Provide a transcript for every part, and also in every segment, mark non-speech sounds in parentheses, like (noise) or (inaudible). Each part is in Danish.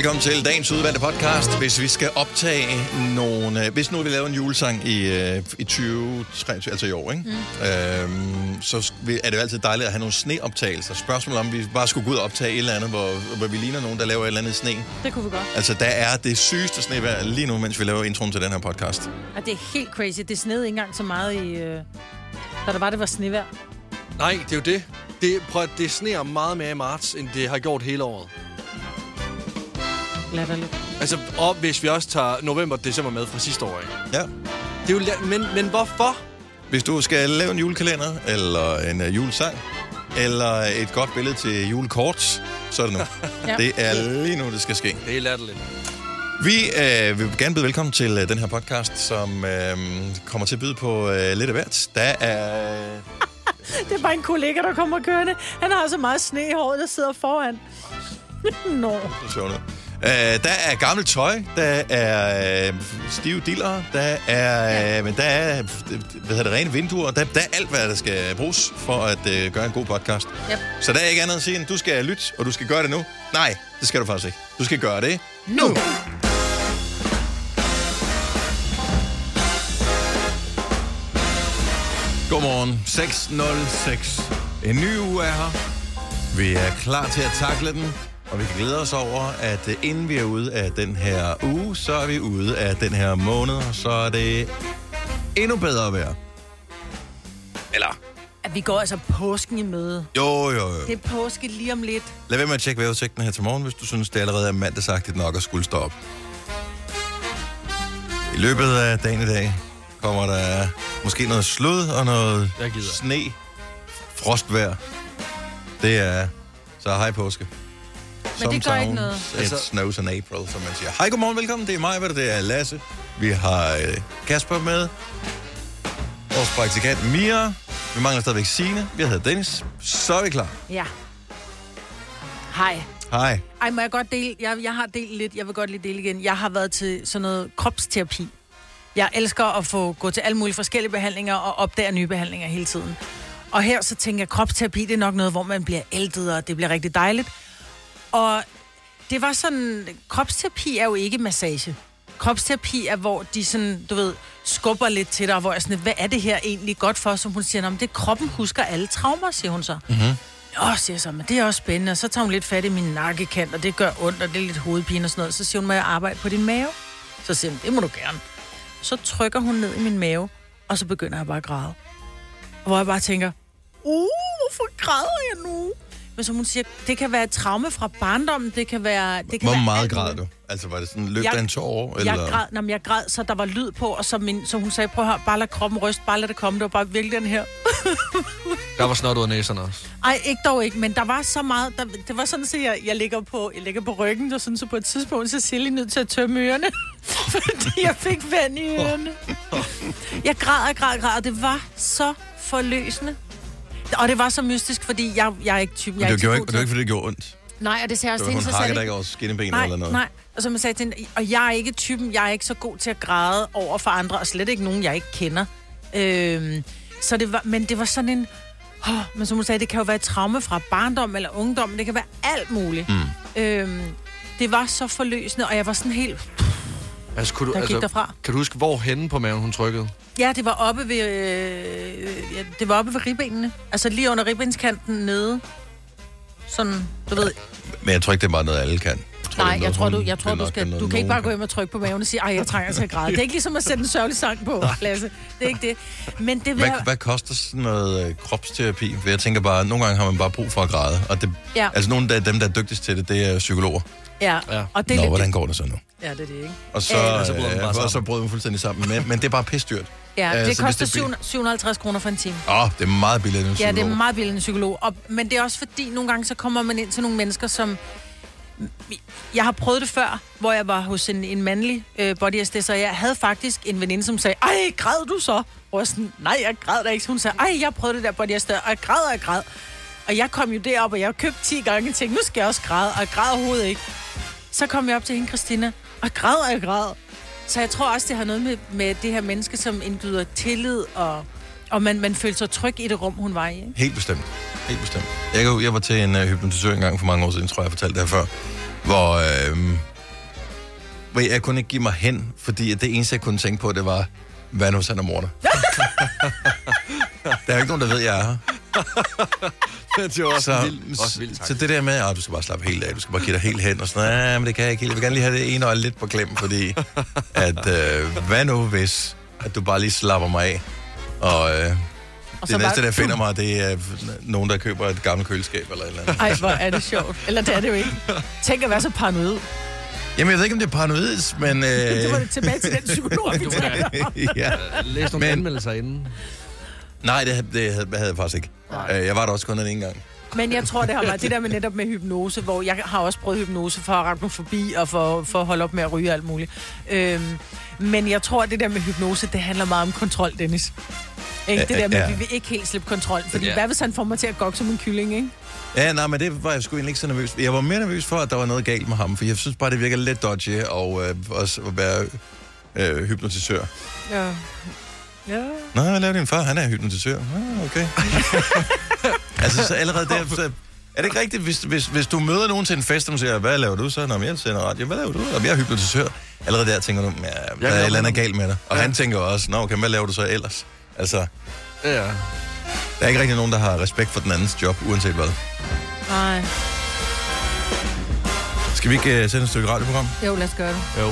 Velkommen til dagens udvalgte podcast. Hvis vi skal optage nogle... øh, Hvis nu vi laver en julesang i, øh, i 2023, altså i år, ikke? Mm. Øhm, så er det jo altid dejligt at have nogle sneoptagelser. Spørgsmål om, vi bare skulle gå ud og optage et eller andet, hvor, hvor vi ligner nogen, der laver et eller andet sne. Det kunne vi godt. Altså, der er det sygeste snevejr lige nu, mens vi laver introen til den her podcast. Og det er helt crazy. Det snede ikke engang så meget i... Øh... Da der var, det var snevejr. Nej, det er jo det. Det, prøv, det sneer meget mere i marts, end det har gjort hele året. Latterligt. Altså, og hvis vi også tager november og december med fra sidste år, ikke? Ja. Det er jo, la- men, men hvorfor? Hvis du skal lave en julekalender, eller en uh, julesang, eller et godt billede til julekort, så er det nu. (laughs) Ja. Det er lige nu, det skal ske. Det er latterligt. Vi øh, vil gerne byde velkommen til øh, den her podcast, som øh, kommer til at byde på øh, lidt af hvert. Der er... (laughs) Det er bare en kollega, der kommer kørende. Han har så meget sne i håret, der sidder foran. (laughs) Nå. Det er sjovt. Øh, der er gammelt tøj, der er øh, stive diller, der er, øh, men der er hvad hedder det, rene vinduer, der, der er alt, hvad der skal bruges for at øh, gøre en god podcast. Yep. Så der er ikke andet at sige, end du skal lytte, og du skal gøre det nu. Nej, det skal du faktisk ikke. Du skal gøre det nu. Godmorgen. 6.06. En ny uge er her. Vi er klar til at takle den, og vi kan glæde os over, at øh, inden vi er ude af den her uge, så er vi ude af den her måned, og så er det endnu bedre vejr. Eller, At vi går altså påsken i møde. jo, jo, jo. Det er påske lige om lidt. Lad være med at tjekke vejrudsigten her til morgen, hvis du synes, det allerede er mandagsagtigt nok at skulle stå op. I løbet af dagen i dag kommer der måske noget slud og noget sne, frostvejr. Det er så hej påske. Men det gør ikke noget. It Altså- snows in April, som man siger. Hej, godmorgen, velkommen. Det er mig, hvad det er Lasse. Vi har øh, Kasper med. Vores praktikant Mia. Vi mangler stadigvæk Signe. Vi hedder Dennis. Så er vi klar. Ja. Hej. Hej. Ej, må jeg godt dele? Jeg, jeg har delt lidt. Jeg vil godt lige dele igen. Jeg har været til sådan noget kropsterapi. Jeg elsker at få gå til alle mulige forskellige behandlinger og opdage nye behandlinger hele tiden. Og her så tænker jeg, at kropsterapi det er nok noget, hvor man bliver ældet, og det bliver rigtig dejligt. Og det var sådan, kropsterapi er jo ikke massage. Kropsterapi er, hvor de sådan, du ved, skubber lidt til dig, hvor jeg sådan, hvad er det her egentlig godt for? Som hun siger, "Nå, men det er kroppen husker alle traumer, siger hun så. Mm-hmm. Åh, siger jeg så, men det er også spændende. Og så tager hun lidt fat i min nakkekant, og det gør ondt, og det er lidt hovedpine og sådan noget. Så siger hun, må jeg arbejde på din mave? Så siger hun, det må du gerne. Så trykker hun ned i min mave, og så begynder jeg bare at græde. Hvor jeg bare tænker, uh, hvorfor græder jeg nu? Men som hun siger, det kan være et traume fra barndommen, det kan være... Det kan Hvor være meget græd du? Altså, var det sådan, løb Jeg- der en tår? Jeg græd, nej, men jeg græd, så der var lyd på, og så, min, så hun sagde, prøv at høre, bare lad kroppen ryste, bare lad det komme, det var bare virkelig den her. (laughs) Der var snot ud af næserne også. Ej, ikke dog ikke, men der var så meget, der, det var sådan, at jeg, jeg, ligger på, jeg ligger på ryggen, og sådan, så på et tidspunkt, så er jeg nødt til at tømme ørerne, (laughs) fordi jeg fik vand i ørerne. Jeg græd og græd og græd, og det var så forløsende. Og det var så mystisk, fordi jeg, jeg er ikke typen, jeg Men er det ikke gjorde ikke, det var ikke, fordi det gjorde ondt. Nej, og det sagde jeg også til hun hende, så sagde hakker jeg, dig ikke over skinnebenet Nej, eller noget. nej. Og som jeg sagde til hende, og jeg er ikke typen, jeg er ikke så god til at græde over for andre, og slet ikke nogen, jeg ikke kender. Øhm, så det var, men det var sådan en... Oh, men som hun sagde, det kan jo være et traume fra barndom eller ungdom, det kan være alt muligt. Mm. Øhm, det var så forløsende, og jeg var sådan helt... Altså, kunne du, Der gik altså, derfra. kan du huske, hvor henne på maven hun trykkede? Ja, det var oppe ved, øh, ja, det var oppe ved ribbenene. Altså lige under ribbenskanten nede. Sådan, du ved, Men jeg tror ikke, det er bare noget, alle kan. Nej, jeg tror, du, jeg tror, du skal, du kan ikke bare gå hjem og trykke på maven og sige, ej, jeg trænger til at græde. Det er ikke ligesom at sætte en sørgelig sang på, Lasse. Det er ikke det. Men det vil Hvad, hvad koster sådan noget øh, kropsterapi? For jeg tænker bare, nogle gange har man bare brug for at græde. Og det, Ja. Altså nogle af dem, der er dygtigst til det, det er psykologer. Ja, Ja. og det er Nå, lidt... hvordan går det så nu? Ja, det er det, ikke? Og så, Ja, og så bryder man øh, bare og så man fuldstændig sammen. Men, men det er bare pisdyrt. Ja, Altså, det koster det bliver- 700 750 kroner for en time. Åh, oh, det er meget billigt end en Ja, det er psykolog. meget billigt en psykolog. Og, men det er også fordi, nogle gange så kommer man ind til nogle mennesker, som... Jeg har prøvet det før, hvor jeg var hos en, en mandlig øh, body så jeg havde faktisk en veninde, som sagde, ej, græd du så? Og jeg sådan, nej, jeg græd da ikke. Så hun sagde, ej, jeg prøvede det der body og jeg græd og jeg græd. Og jeg kom jo derop, og jeg købte 10 gange og tænkte, nu skal jeg også græde, og jeg græd overhovedet ikke. Så kom jeg op til hende, Christina, og græd og jeg græd. Så jeg tror også, det har noget med, med det her menneske, som indgyder tillid, og, og man, man følte sig tryg i det rum, hun var i. Ikke? Helt bestemt. Helt bestemt. Jeg, kan jeg var til en uh, hypnotisør en gang for mange år siden, tror jeg, jeg fortalte det her før. hvor, øh, hvor jeg kunne ikke give mig hen, fordi det eneste, jeg kunne tænke på, det var, hvad nu, hvis han er morder? (laughs) der er jo ikke nogen, der ved, jeg er her. (laughs) det var også Så, vildt, også vildt, tak. så det der med, at du skal bare slappe helt af, du skal bare give dig helt hen, og sådan ja, men det kan jeg ikke helt. Jeg vil gerne lige have det ene øje lidt på klem, fordi at, øh, hvad nu hvis, at du bare lige slapper mig af, og øh, Og det næste, bare- der finder mig, det er nogen, der køber et gammelt køleskab eller et eller andet. Ej, hvor er det sjovt. Eller det er det jo ikke. Tænk at være så paranoid. Jamen, jeg ved ikke, om det er paranoid, men... Øh, (laughs) Det var det tilbage til den psykolog, vi (laughs) talte om. ja. Læs nogle Men- anmeldelser inden. Nej, det, det havde, havde jeg faktisk ikke. Øh, Jeg var der også kun den ene gang. Men jeg tror, det har været det der med netop med hypnose, hvor jeg har også prøvet hypnose for at ramme forbi og for, for at holde op med at ryge og alt muligt. Øhm, men jeg tror, at det der med hypnose, det handler meget om kontrol, Dennis. Ikke? Det der med, ja. at vi vil ikke helt slippe kontrol. Fordi Ja. hvad hvis han får mig til at gokke som en kylling, ikke? Ja, nej, men det var jeg sgu egentlig ikke så nervøs. Jeg var mere nervøs for, at der var noget galt med ham, for jeg synes bare, det virker lidt dodgy og øh, også at være øh, hypnotisør. Ja. Ja. Nå, hvad laver din far? Han er hypnotisør. Ah, okay. (laughs) altså, så allerede der... Så, er det ikke rigtigt, hvis, hvis, hvis du møder nogen til en fest, og siger, hvad laver du så? Nå, men jeg sender radio. Hvad laver du? Jamen, jeg er hypnotisør. Allerede der tænker du, ja, der er et eller andet noget. galt med dig. Og Ja. han tænker også, nå, okay, hvad laver du så ellers? Altså, Ja. der er ikke rigtig nogen, der har respekt for den andens job, uanset hvad. Nej. Skal vi ikke uh, sende et stykke radioprogram? Jo, lad os gøre det. Jo.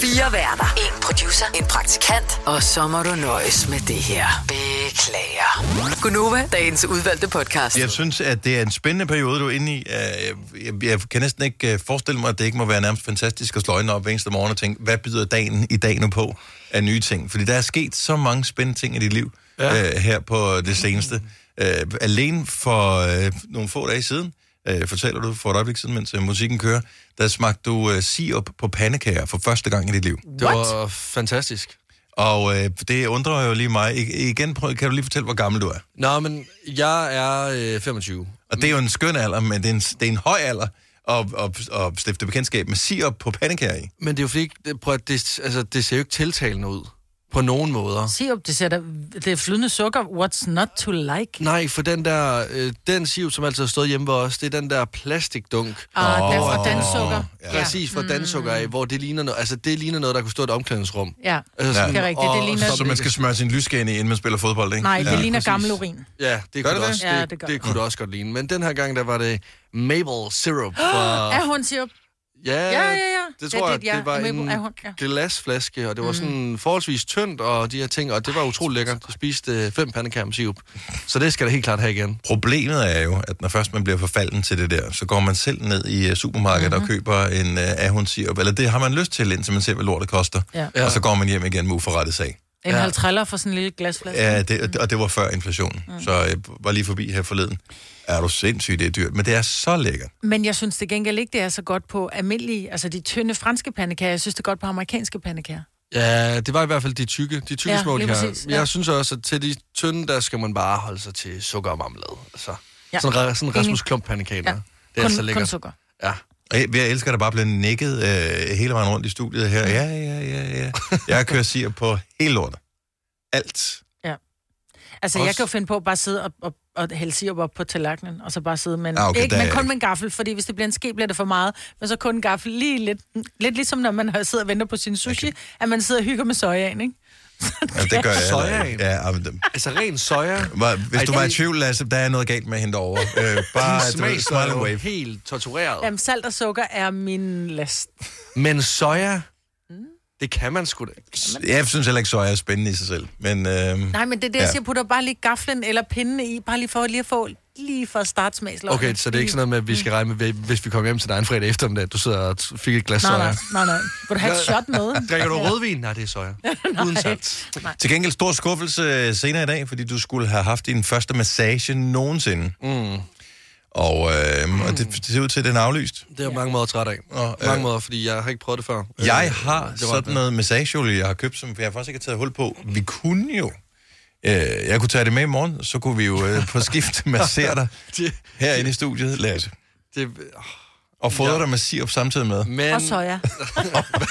Fire værter. En producer. En praktikant. Og så må du nøjes med det her. Beklager. Gunova, dagens udvalgte podcast. Jeg synes, at det er en spændende periode, du er inde i. Øh, Jeg, jeg kan næsten ikke øh, forestille mig, at det ikke må være nærmest fantastisk at slå op hver eneste morgen og tænke, hvad byder dagen i dag nu på af nye ting? Fordi der er sket så mange spændende ting i dit liv ja. øh, her på det seneste. Øh, alene for øh, nogle få dage siden, øh, fortæller du for et øjeblik siden, mens øh, musikken kører, der smagte du øh, sirup på pandekager for første gang i dit liv. Det var fantastisk. Og øh, det undrer jo lige mig. I, igen, prøv, kan du lige fortælle, hvor gammel du er? Nå, men jeg er øh, 25. Og det er jo en skøn alder, men det er en, det er en høj alder at, at, at stifte bekendtskab med sirup på pandekager i. Men det er jo fordi, det, prøv, at det, altså, det ser jo ikke tiltalende ud. På nogen måder. Sirup, det, sætter, det er flydende sukker. What's not to like? Nej, for den der, øh, den siv, som altid har stået hjemme ved os, det er den der plastikdunk. Ah, Åh, det er fra danssukker. ja. Præcis, fra danssukker af, hvor det ligner, noget, altså, det ligner noget, der kunne stå i et omklædningsrum. Ja, Altså, Ja. det er rigtigt. Det ligner, Så man skal smøre sin lysgane i, inden man spiller fodbold, ikke? nej, det Ja, ligner præcis. gammel urin. Ja, det Gør kunne det det, også, det? Ja, det, det gør det, kunne det også godt ligne. Men den her gang, der var det maple syrup (gasps) fra... Er hun sirup? Ja, Ja, ja, ja. det tror jeg, det, ja. det var en Ahorn, ja. glasflaske, og det var sådan forholdsvis tyndt, og de her ting, og det var utrolig lækkert. Du spiste øh, fem pandekager med sirup. Så det skal der helt klart have igen. Problemet er jo, at når først man bliver forfalden til det der, så går man selv ned i uh, supermarkedet mm-hmm. og køber en uh, ahorn sirup, eller det har man lyst til, indtil man ser, hvad lortet koster. Ja. Og så går man hjem igen med uforrettet sag. En Ja. halv triller for sådan en lille glasflaske. Ja, det, og det var før inflationen. Mm. Så jeg var lige forbi her forleden. Er du sindssygt, det er dyrt. Men det er så lækkert. Men jeg synes til gengæld ikke, det er så godt på almindelige, altså de tynde franske pandekager. Jeg synes, det er godt på amerikanske pandekager. Ja, det var i hvert fald de tykke, de tykke Ja, små, de her. præcis, ja. Jeg synes også, at til de tynde, der skal man bare holde sig til sukker og marmelade. Altså, Ja. sådan, Enig. Rasmus Klump pandekager. Ja. Det er kun, kun lækkert. sukker. Ja. Jeg, jeg elsker, at der bare bliver nikket øh, hele vejen rundt i studiet her. Ja, ja, ja, ja. Jeg kører siger på hele lortet. Alt. Altså, jeg Også- kan jo finde på at bare sidde og, og, og hælde sirup op på tallerkenen, og så bare sidde med en... Ah, okay, ikke, men kun jeg med en gaffel, fordi hvis det bliver en ske, bliver det for meget. Men så kun en gaffel lige lidt... Lidt ligesom når man har sidder og venter på sin sushi, okay. at man sidder og hygger med sojaen, ikke? Ja, det gør jeg Sojaen? Ja, men, det- Altså ren soja. hvis Ej, du var i tvivl, Lasse, der er noget galt med hende over. Øh, (laughs) bare smag smile er and wave. helt tortureret. Jamen, salt og sukker er min last. Men soja, det kan man sgu da. Jeg synes heller ikke, soja er spændende i sig selv. Men, øh, Nej, men det er det, jeg Ja. siger, putter bare lige gaflen eller pindene i, bare lige for lige at få lige for at starte smagsløgene. Okay, så det er ikke sådan noget med, at vi skal regne med, hvis vi kommer hjem til dig en fredag eftermiddag, at du sidder og fik et glas Nej, soja. nej, nej, nej. Vil du have et shot med? (laughs) Drikker du rødvin? Nej, det er soja. (laughs) Uden salt. til gengæld stor skuffelse øh, senere i dag, fordi du skulle have haft din første massage nogensinde. Mm. Og, øh, og det, det ser ud til, at den er aflyst. Det er jeg mange måder træt af. Og, Mange øh, måder, fordi jeg har ikke prøvet det før. Jeg Øh, har det sådan det. noget massageolie, jeg har købt, som jeg faktisk ikke har taget hul på. Vi kunne jo. Øh, jeg kunne tage det med i morgen, så kunne vi jo øh, på skift (laughs) massere dig herinde i studiet, Lasse. det, Og fodre Ja. dig med sirup samtidig med. men Og soja.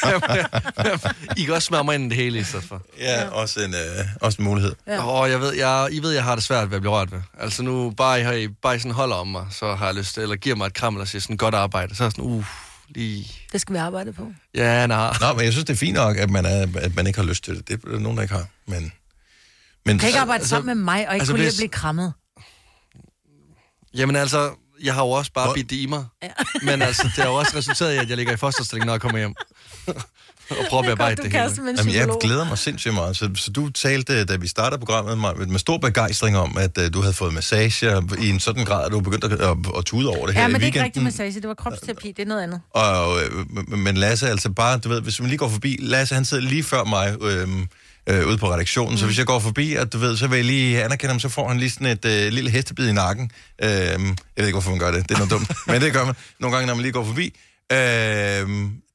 (laughs) I kan også smøre mig ind i det hele i stedet for. Ja, også en, øh, også en mulighed. Ja. Ja. Og jeg ved, jeg, I ved, jeg har det svært ved at blive rørt ved. Altså nu, bare I, har, I bare I sådan holder om mig, så har jeg lyst til, eller giver mig et kram, eller siger sådan godt arbejde, så er jeg sådan, uh, lige... Det skal vi arbejde på. Ja, nej. Nå, men jeg synes, det er fint nok, at man, er, at man ikke har lyst til det. Det er nogen, der ikke har. Men, men Du kan ikke arbejde Altså, sammen med mig, og ikke altså, kunne lide hvis- at blive krammet. Jamen altså, jeg har jo også bare bidt det i mig. (laughs) Men altså, det har jo også resulteret i, at jeg ligger i fosterstilling, når jeg kommer hjem. (laughs) og prøver at bearbejde det kaster hele. Jamen, jeg glæder mig sindssygt meget. Så, så du talte, da vi startede programmet, med, med stor begejstring om, at uh, du havde fået massage i en sådan grad, at du begyndte at, at, at tude over det her Ja, i men det er ikke rigtig massage, det var kropsterapi, det er noget andet. Og, øh, men Lasse, altså bare, du ved, hvis man lige går forbi, Lasse han sidder lige før mig øh, øh, ude på redaktionen, mm. så hvis jeg går forbi, at du ved, så vil jeg lige anerkende ham, så får han lige sådan et øh, lille hestebid i nakken. Øh, jeg ved ikke, hvorfor man gør det, det er noget dumt, (laughs) men det gør man nogle gange, når man lige går forbi. Øh,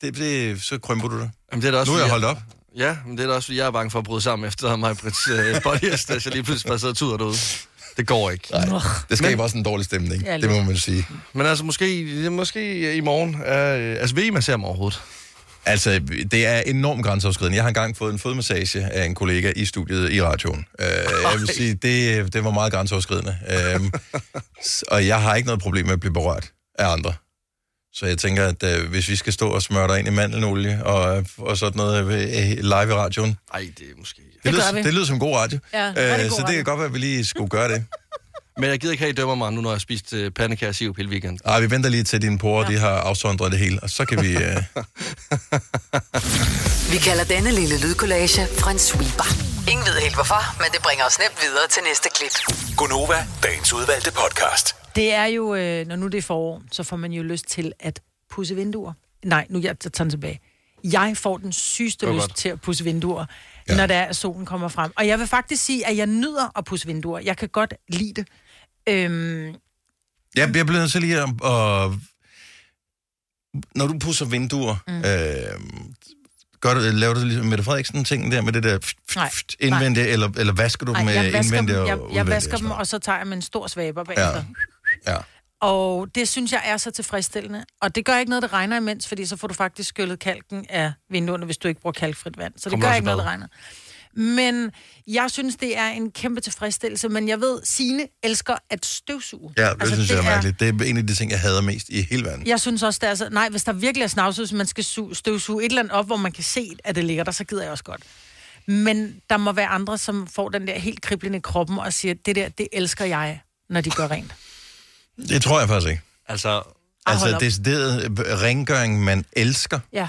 det, det, så krymper du det. Jamen, det er da også, Nu er jeg holdt op. Ja, men det er da også, fordi jeg er bange for at bryde sammen efter mig Brits uh, bodyest, (laughs) så jeg lige pludselig bare sidder og tuder derude. Det går ikke. Nej, det skaber Men- også en dårlig stemning, Ja, det må man sige. Men altså, måske, måske i morgen, uh, altså vil I massere mig overhovedet? Altså, det er enormt grænseoverskridende. Jeg har engang fået en fodmassage af en kollega i studiet i radioen. Uh, jeg vil sige, det, det var meget grænseoverskridende. Uh, og jeg har ikke noget problem med at blive berørt af andre. Så jeg tænker, at uh, hvis vi skal stå og smøre dig ind i mandelnolie og, og sådan noget uh, live i radioen, Nej, det er måske... det, Det lyder, gør vi. det lyder som god radio. Ja, Øh, god så det radio. kan godt være, at vi lige skulle gøre det. Men jeg gider ikke have, at I dømmer mig nu, når jeg har spist uh, pandekær sirup hele weekenden. Ej, vi venter lige til dine porer, ja. de har afsondret det hele, og så kan vi... Uh, (laughs) Vi kalder denne lille lydkollage en sweeper. Ingen ved helt hvorfor, men det bringer os nemt videre til næste klip. Gonova, dagens udvalgte podcast. Det er jo, øh, når nu det er forår, så får man jo lyst til at pusse vinduer. Nej, nu jeg tager den tilbage. Jeg får den sygeste lyst godt. til at pusse vinduer, Ja. ja. når det er, at solen kommer frem. Og jeg vil faktisk sige, at jeg nyder at pusse vinduer. Jeg kan godt lide det. Øhm, Jeg, jeg bliver nødt til lige at... at når du pusser vinduer, mm. øh, gør du, laver du ligesom Mette Frederiksen ting der med det der Nej, indvendigt, eller, eller vasker du nej, dem jeg indvendigt dem, og jeg, jeg vasker og dem, og så tager jeg med en stor svaber bagefter. Ja. Ja. Og det synes jeg er så tilfredsstillende. Og det gør ikke noget, det regner imens, fordi så får du faktisk skyllet kalken af vinduerne, hvis du ikke bruger kalkfrit vand. Så det Kommer gør ikke noget, det regner. Men jeg synes, det er en kæmpe tilfredsstillelse. Men jeg ved, Sine elsker at støvsuge. Ja, det altså, synes jeg er mærkeligt. Det er en af de ting, jeg hader mest i hele verden. Jeg synes også, det er så... Nej, hvis der virkelig er snavset, man skal su- støvsuge et eller andet op, hvor man kan se, at det ligger der, så gider jeg også godt. Men der må være andre, som får den der helt kriblende i kroppen og siger, det der, det elsker jeg, når de gør rent. Det tror jeg faktisk ikke. Altså, hold Altså, decideret rengøring, man elsker. Ja.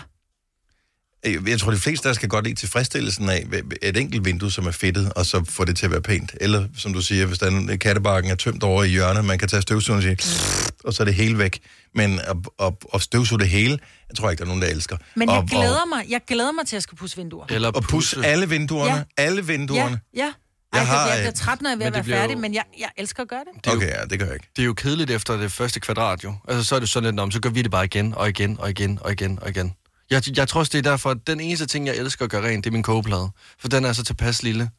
Øh, Jeg tror, de fleste, der skal godt lide tilfredsstillelsen af et enkelt vindue, som er fedtet, og så få det til at være pænt. Eller, som du siger, hvis der er en kattebakken er tømt over i hjørnet, man kan tage støvsugeren og sige, og så er det hele væk. Men at, at, at støvsuge det hele, jeg tror ikke, der er nogen, der elsker. Men jeg og, glæder mig, jeg glæder mig til at skulle pusse vinduer. eller Og, og pusse alle vinduerne. Ja. Alle vinduerne. Ja, ja. Jeg Ej, har, jeg, jeg bliver øh, træt, når jeg er ved at det være færdig, jo- men jeg, jeg elsker at gøre det. jo- Okay, ja, det gør jeg ikke. Det er jo kedeligt efter det første kvadrat, jo. Altså, så er det sådan lidt, om, så gør vi det bare igen, og igen, og igen, og igen, og igen. Jeg, jeg tror også, det er derfor, at den eneste ting, jeg elsker at gøre rent, det er min kogeplade. For den er så tilpas lille.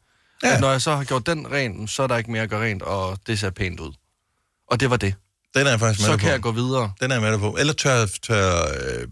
Ja. At når jeg så har gjort den ren, så er der ikke mere at gøre rent, og det ser pænt ud. Og det var det. Den er jeg faktisk med Så kan på. jeg gå videre. Den er jeg med på. Eller tør, tør øh,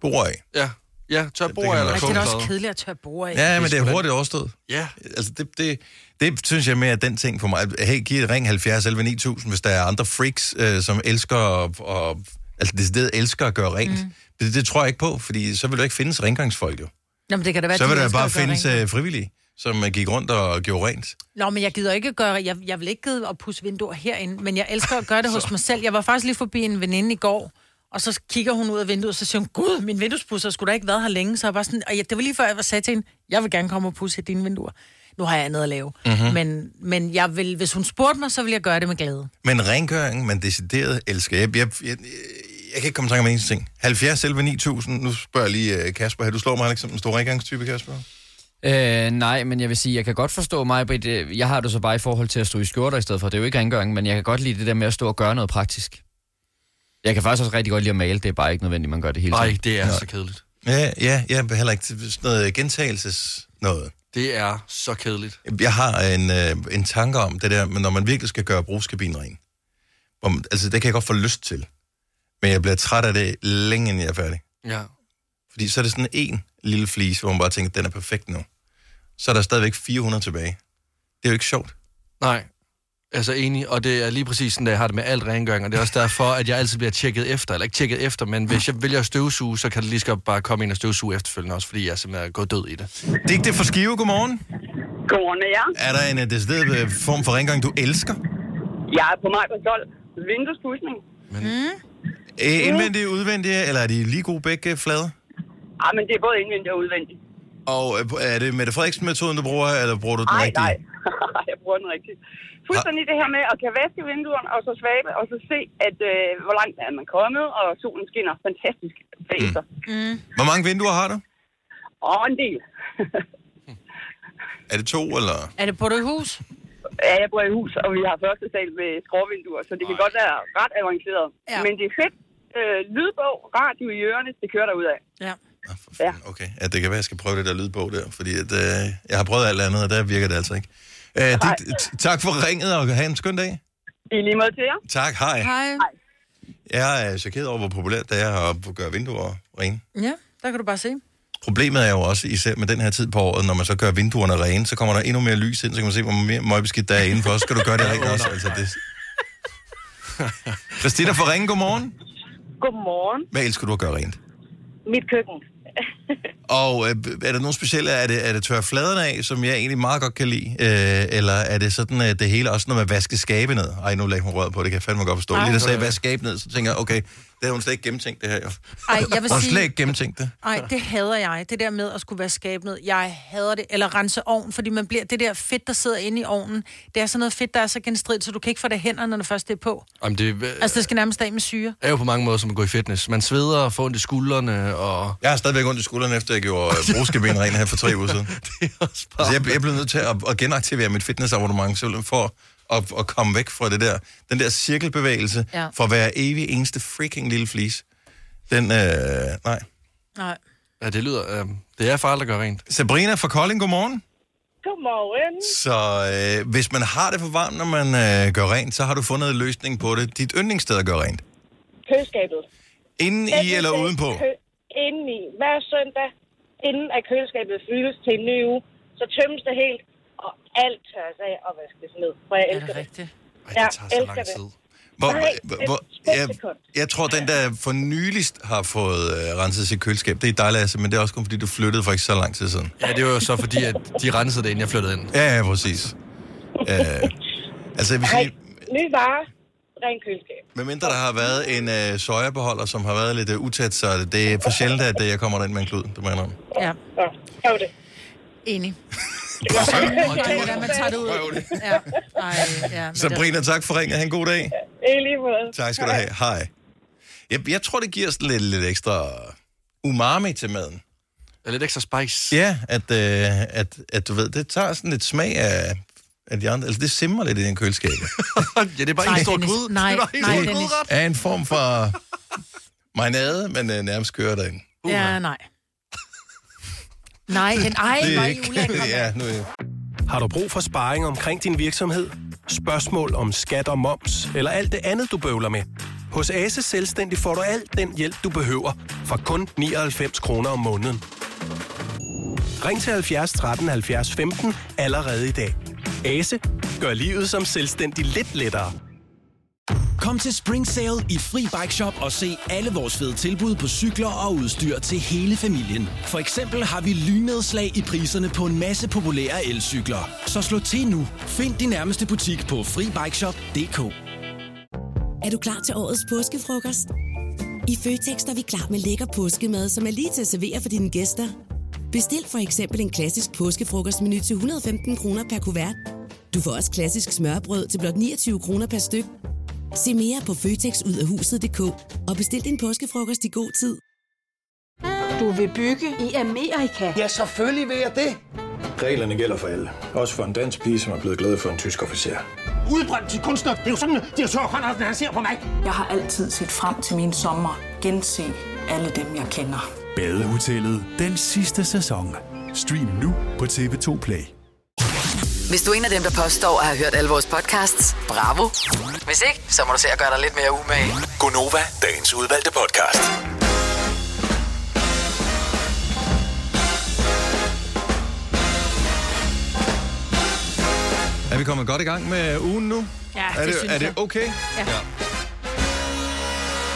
bord af. Ja, ja tør bord man eller Ej, det er da også kedeligt at tørre bord af. Ja, men det er hurtigt overstået. Ja, Altså, det, det, det synes jeg med, at den ting for mig... Hey, giv et ring 70 11 9000, hvis der er andre freaks, øh, som elsker at... Og, altså, decideret elsker at gøre rent. Mm. Det, det tror jeg ikke på, fordi så vil der ikke findes rengøringsfolk, jo. Jamen, det kan da være, Så vil der bare findes rent. øh, frivillige, som øh, gik rundt og gjorde rent. Nå, men jeg gider ikke gøre... Jeg, jeg vil ikke gide at pusse vinduer herinde, men jeg elsker at gøre det (laughs) hos mig selv. Jeg var faktisk lige forbi en veninde i går, og så kigger hun ud af vinduet, og så siger hun, Gud, min vinduespusser skulle da ikke været her længe. Så jeg var sådan, og jeg, det var lige før, jeg var sagde til hende, jeg vil gerne komme og pusse dine vinduer. Nu har jeg noget at lave. Mhm. Mm-hmm. Men, men jeg vil, hvis hun spurgte mig, så vil jeg gøre det med glæde. Men rengøring, man decideret elsker. Jeg, jeg, jeg, jeg, kan ikke komme i tanke om en eneste ting. 70 11 9000, nu spørger jeg lige øh, Kasper her. Du slår mig ikke som en stor rengøringstype, Kasper? Øh, nej, men jeg vil sige, jeg kan godt forstå mig, Britt. øh, Jeg har det så bare i forhold til at stå i skjorter i stedet for. Det er jo ikke rengøring, men jeg kan godt lide det der med at stå og gøre noget praktisk. Jeg kan faktisk også rigtig godt lide at male. Det er bare ikke nødvendigt, man gør det hele nej, tiden. det er så kedeligt. Ja, ja, jeg er heller ikke sådan noget gentagelses noget. Det er så kedeligt. Jeg har en, øh, en tanke om det der, men når man virkelig skal gøre brugskabinen ren. Hvor, man- altså, det kan jeg godt få lyst til. Men jeg bliver træt af det længe inden jeg er færdig. Ja. Fordi så er det sådan en lille flis, hvor man bare tænker, den er perfekt nu. Så er der stadigvæk 400 tilbage. Det er jo ikke sjovt. Nej. Altså enig, og det er lige præcis sådan, at jeg har det med alt rengøring, og det er også derfor, at jeg altid bliver tjekket efter, eller ikke tjekket efter, men hvis jeg vælger at støvsuge, så kan det lige så bare komme ind og støvsuge efterfølgende også, fordi jeg simpelthen er gået død i det. Digte for Skive, godmorgen. Godmorgen jer. Er der en uh, decideret uh, form for rengøring, du elsker? Jeg er på mig på 12. Vinduespudsning. Øh, indvendige, udvendige, eller er de lige gode begge flade? Ah, men det er både indvendigt og udvendigt. Og øh, er det Mette Frederiksen-metoden, du bruger, eller bruger du den Nej, rigtige? nej. (laughs) jeg bruger den rigtigt. Fuldstændig det her med at kan vaske vinduerne, og så svabe, og så se, at øh, hvor langt er man kommet, og solen skinner fantastisk bag sig. Mm. Hvor mange vinduer har du? Og en del. (laughs) Er det to, eller? Er det på det hus? Ja, jeg bor i hus, og vi har første sal med skråvinduer, så det kan godt være ret avanceret. Ja. Ja. Men det er fedt. Øh, lydbog, radio i ørerne, det kører der ud af. Ja. Ah, for fanden. Okay, ja, det kan være, jeg skal prøve det der lydbog der, fordi at, øh, jeg har prøvet alt andet, og der virker det altså ikke. Øh, det, t- tak for ringet, og have en skøn dag. I lige måde til jer. Tak, hej. Hej. Jeg er chokeret over, hvor populært det er at gøre vinduer rene. Ja, der kan du bare se. Problemet er jo også, især med den her tid på året, når man så gør vinduerne rene, så kommer der endnu mere lys ind, så kan man se, hvor mere møgbeskidt der er indenfor. Så skal du gøre det (laughs) rent også. Altså, det... Christina for ringe, godmorgen. Godmorgen. Hvad elsker du at gøre rent? Mit køkken. (laughs) Og øh, er der nogen specielle, er det, er det tørre fladerne af, som jeg egentlig meget godt kan lide? Øh, eller er det sådan, at det hele også noget med at vaske skabe ned? Ej, nu lagde hun røret på, det kan jeg fandme godt forstå. Lige der sagde, vaske skabe ned, så tænker jeg, okay, det har hun slet ikke gennemtænkt det her. Jo. Ej, jeg vil Hun har sige... slet ikke gennemtænkt det. Ej, det hader jeg. Det der med at skulle være skabnet. Jeg hader det. Eller rense ovn, fordi man bliver, det der fedt, der sidder inde i ovnen, det er sådan noget fedt, der er så genstridigt, så du kan ikke få det hænderne, når det først er på. Jamen, det Altså, det skal nærmest af med syre. er jo på mange måder som at gå i fitness. Man sveder og får ondt i skuldrene, og... Jeg har stadigvæk ondt i skulderen, efter jeg gjorde øh, brugskeben ren her for tre uger siden. (laughs) det er også bare... Altså, jeg, jeg blev nødt til at, at genaktivere mit fitnessabonnement, for at, at komme væk fra det der, den der cirkelbevægelse, Ja. for at være evig eneste freaking lille flis. Den, øh, nej. Nej. Ja, det lyder... Øh, det er farligt at gøre rent. Sabrina fra Kolding, godmorgen. Godmorgen. Så øh, hvis man har det for varmt, når man øh, gør rent, så har du fundet en løsning på det. Dit yndlingssted at gøre rent. Køleskabet. Inden i eller udenpå? Inden i. Hver søndag, inden at køleskabet fyldes til en ny uge, så tømmes det helt, alt tørres af og vaskes ned. For jeg Er elsker det det. rigtigt? Ej, Ja, det tager så elsker lang det. tid. Hvor, Nej, hvor, hvor, jeg, jeg tror, den der for nyligst har fået øh, renset sit køleskab, det er dejligt, altså, men det er også kun fordi, du flyttede for ikke så lang tid siden. Ja, det var jo så fordi, at de rensede det, inden jeg flyttede ind. Ja, ja, præcis. Øh, altså, jeg vil sige, ny vare, ren køleskab. medmindre der har været en øh, sojabeholder, som har været lidt øh, utæt, så er det, det er for sjældent, at øh, jeg kommer ind med en klud, det mener jeg. Ja, jo det. enig. Hvordan man tager det ud. Prøv det. Ja. Ej, ja, Sabrina, tak for ringet. Ha' en god dag. I lige måde. Tak skal du have. Hej. Jeg, jeg tror, det giver sådan lidt, lidt ekstra umami til maden. Er lidt ekstra spice. Ja, at, øh, at, at du ved, det tager sådan lidt smag af, af de andre. Altså, det simmer lidt i den køleskab. (laughs) ja, det er bare Nej, en stor gryde. Nej, det er bare en nej, stor er en form for marinade, men øh, nærmest kører derinde. Ja, nej. Nej, den, ej, Det er ikke... (laughs) ja, nu er Har du brug for sparring omkring din virksomhed? Spørgsmål om skat og moms, eller alt det andet, du bøvler med? Hos Ase Selvstændig får du alt den hjælp, du behøver, for kun 99 kroner om måneden. Ring til 70 13 70 15 allerede i dag. Ase gør livet som selvstændig lidt lettere. Kom til Spring Sale i Fri Bike Shop og se alle vores fede tilbud på cykler og udstyr til hele familien. For eksempel har vi lynedslag i priserne på en masse populære elcykler. Så slå til nu. Find din nærmeste butik på FriBikeShop.dk Er du klar til årets påskefrokost? I Føtex er vi klar med lækker påskemad, som er lige til at servere for dine gæster. Bestil for eksempel en klassisk påskefrokostmenu til 115 kroner per kuvert. Du får også klassisk smørbrød til blot 29 kroner per styk. Se mere på føtexudafhuset.dk og bestil din påskefrokost i god tid. Du vil bygge i Amerika? Ja, selvfølgelig vil jeg det. Reglerne gælder for alle. Også for en dansk pige, som er blevet glad for en tysk officer. Udbrændt til kunstner. Det er jo sådan, at direktør Conradsen, han ser på mig. Jeg har altid set frem til min sommer. Gense alle dem, jeg kender. Badehotellet den sidste sæson. Stream nu på TV2 Play. Hvis du er en af dem, der påstår at have hørt alle vores podcasts, bravo. Hvis ikke, så må du se at gøre dig lidt mere umage. Gonova, dagens udvalgte podcast. Er vi kommet godt i gang med ugen nu? Ja, er det det, synes er det jeg. okay? Ja. ja.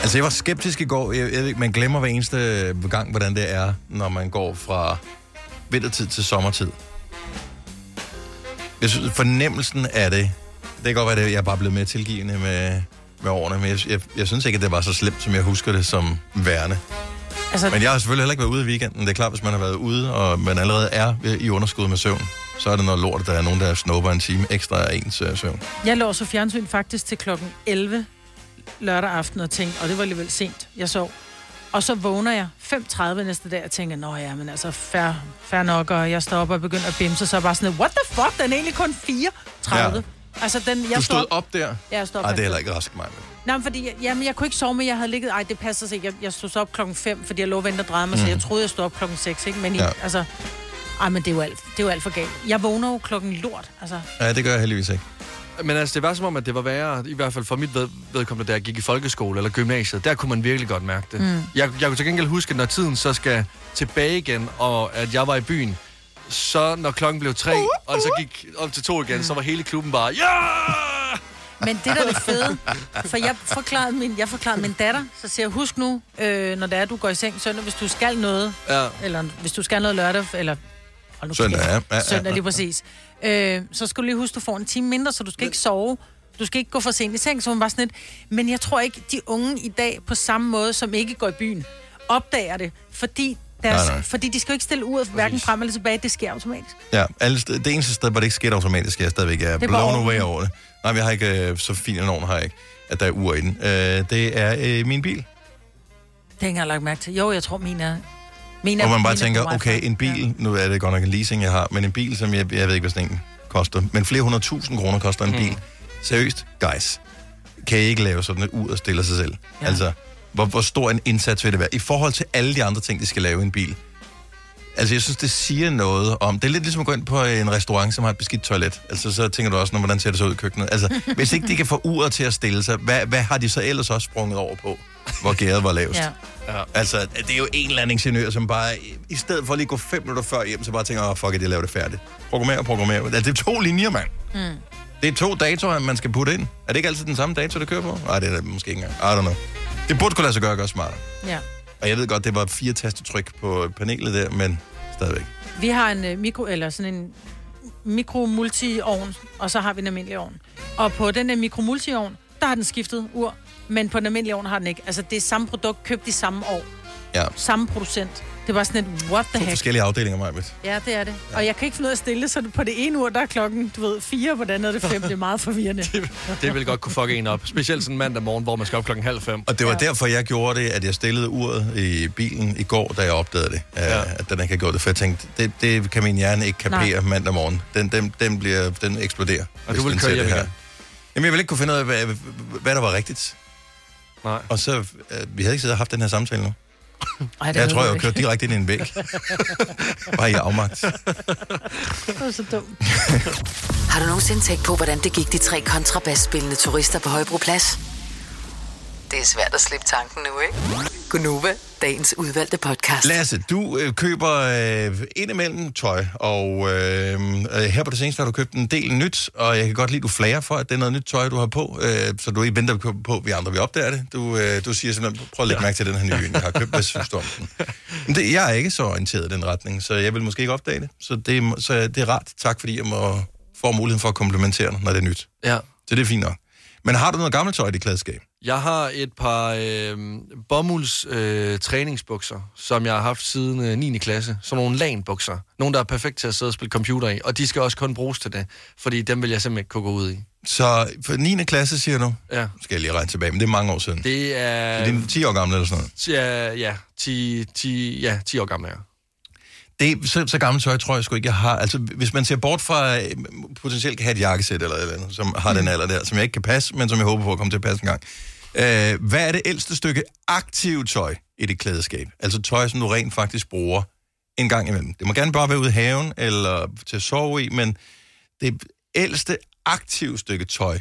Altså, jeg var skeptisk i går. Jeg, jeg, ved ikke, man glemmer hver eneste gang, hvordan det er, når man går fra vintertid til sommertid. Jeg synes, fornemmelsen af det, det kan godt være, at jeg er bare blevet mere tilgivende med, med årene, men jeg, jeg, jeg synes ikke, at det var så slemt, som jeg husker det som værende. Altså, Men jeg har selvfølgelig heller ikke været ude i weekenden. Det er klart, hvis man har været ude, og man allerede er i underskud med søvn, så er det noget lort, at der er nogen, der snupper en time ekstra af ens øh, søvn. Jeg lå så fjernsyn faktisk til klokken 11 lørdag aften og tænkte, og det var alligevel sent, jeg sov. Og så vågner jeg 5.30 næste dag og tænker, nå ja, men altså fair, fair nok, og jeg står op og begynder at bimse, så er jeg bare sådan, what the fuck, den er egentlig kun 4.30. Ja. Altså, den, jeg Du stod op der? Ja, jeg stod op. Nej, det er heller ikke rask mig. Nej, men fordi, jeg- jamen, jeg kunne ikke sove, men jeg havde ligget... Ej, det passer sig ikke. Jeg, jeg stod så op klokken 5, fordi jeg lå og ventede og drejede mig, mm. så jeg troede, jeg stod op klokken 6, ikke? Men ja. altså... Ej, men det er, jo alt, det er jo alt for galt. Jeg vågner jo klokken lort, altså. Ja, det gør jeg heldigvis ikke. Men altså, det var som om, at det var værre, i hvert fald for mit ved, vedkommende, da jeg gik i folkeskole eller gymnasiet, der kunne man virkelig godt mærke det. Mm. Jeg, jeg kunne til gengæld huske, når tiden så skal tilbage igen, og at jeg var i byen, så når klokken blev tre, og det så gik op til to igen, så var hele klubben bare, ja! Men det der er det fede, for jeg forklarede min, jeg forklarede min datter, så siger jeg, husk nu, øh, når det er, du går i seng søndag, hvis du skal noget, Ja. eller hvis du skal noget lørdag, eller nu Søndag, ja. Ja, ja, Søndag lige præcis. Øh, så skal du lige huske, du får en time mindre, så du skal ikke sove. Du skal ikke gå for sent i seng, så hun var sådan lidt. Men jeg tror ikke, de unge i dag, på samme måde som ikke går i byen, opdager det, fordi, deres, Nej, nej. fordi de skal jo ikke stille uret hverken frem eller tilbage, det sker automatisk. Ja, alle det eneste sted, hvor det ikke sker automatisk, jeg stadigvæk er blown away over det. Nej, jeg har ikke øh, så fin en ovn, har jeg ikke, at der er ur i den. Øh, det er øh, min bil, Det har jeg ikke lagt mærke til. Jo, jeg tror, min er... Min er hvor man bare er tænker, okay, en bil, nu er det godt nok en leasing, jeg har, men en bil, som jeg, jeg ved ikke, hvad sådan en koster, men flere hundrede tusind kroner koster en bil. Seriøst, guys, kan I ikke lave sådan et ud og stille sig selv? Ja. Altså, hvor, hvor stor en indsats vil det være? I forhold til alle de andre ting, de skal lave i en bil. Altså, jeg synes, det siger noget om... Det er lidt ligesom at gå ind på en restaurant, som har et beskidt toilet. Altså, så tænker du også, når, hvordan ser det så ud i køkkenet? Altså, (laughs) hvis ikke de kan få uret til at stille sig, hvad, hvad har de så ellers også sprunget over på, hvor gæret var lavest? Ja. Ja. Altså, det er jo en eller anden ingeniør, som bare, i stedet for lige at gå fem minutter før hjem, så bare tænker, åh, oh, fuck it, jeg laver det færdigt. Programmer, programmer. Altså, det er to linjer, mand. Mm. Det er to datoer, man skal putte ind. Er det ikke altid den samme dato, det kører på? Nej, det er det måske ikke engang. I don't know. Det burde kunne lade sig gøre at gøre smartere. Ja. Og jeg ved godt, det var fire tastetryk på panelet der, men stadigvæk. Vi har en uh, mikro, eller sådan en mikro-multi-ovn, og så har vi en almindelig ovn. Og på den der mikro-multi-ovn, der har den skiftet ur, men på den almindelige ovn har den ikke. Altså, det er samme produkt, købt i samme år. Ja. Samme producent. Det er bare sådan et, what the To heck? forskellige afdelinger, Majbet. Ja, det er det. Ja. Og jeg kan ikke finde ud af at stille så på det ene ur, der er klokken, du ved, fire, på det andet er det fem. Det er meget forvirrende. (laughs) Det vil godt kunne fucke en op. Specielt sådan en mandag morgen, hvor man skal op klokken halv fem. Og det var ja. derfor, jeg gjorde det, at jeg stillede uret i bilen i går, da jeg opdagede det. Ja. At den ikke gjort det. For jeg tænkte, det, det kan min hjerne ikke kapere Nej. mandag morgen. Den, den, den, bliver, den eksploderer. Og hvis du vil den køre hjem det her. igen? Jamen, jeg vil ikke kunne finde ud af, hvad, hvad der var rigtigt. Nej. Og så, øh, vi havde ikke siddet og haft den her samtale nu. Ej, jeg tror, jeg har kørt direkte ind i en væg. Bare i afmagt. Det er så dumt. Har du nogensinde tænkt på, hvordan det gik de tre kontrabasspillende turister på Højbroplads? Det er svært at slippe tanken nu, ikke? Gunova, dagens udvalgte podcast. Lasse, du øh, køber øh, indimellem tøj, og øh, øh, her på det seneste har du købt en del nyt, og jeg kan godt lide, at du flager for, at det er noget nyt tøj, du har på, øh, så du ikke venter på, på, at vi andre vi opdager det. Du, øh, du siger simpelthen, prøv at lægge mærke til den her nye, jeg har købt, hvad synes du om den? Men det, jeg er ikke så orienteret i den retning, så jeg vil måske ikke opdage det. Så det, er- så det er rart. Tak, fordi jeg må få muligheden for at komplimentere dig, når det er nyt. Ja. Så det er fint nok. Men har du noget gammelt tøj i dit klædeskab? Jeg har et par øh, bomulds øh, træningsbukser, som jeg har haft siden øh, 9. klasse. Sådan nogle LAN-bukser. Nogle, der er perfekt til at sidde og spille computer i. Og de skal også kun bruges til det, fordi dem vil jeg simpelthen ikke kunne gå ud i. Så for 9. klasse, siger du? Ja. Skal jeg lige regne tilbage, men det er mange år siden. Det er... Det er 10 år gammel eller sådan noget. Ja, ja, 10, 10, ja, 10 år gammel er jeg. Det, så, så gammelt tøj tror jeg sgu ikke, jeg har. Altså, hvis man ser bort fra, øh, potentielt kan have et jakkesæt eller et eller andet, som har mm. den alder der, som jeg ikke kan passe, men som jeg håber på at komme til at passe en gang. Øh, hvad er det ældste stykke aktiv tøj i dit klædeskab? Altså tøj, som du rent faktisk bruger en gang imellem. Det må gerne bare være ude i haven eller til at sove i, men det ældste aktive stykke tøj,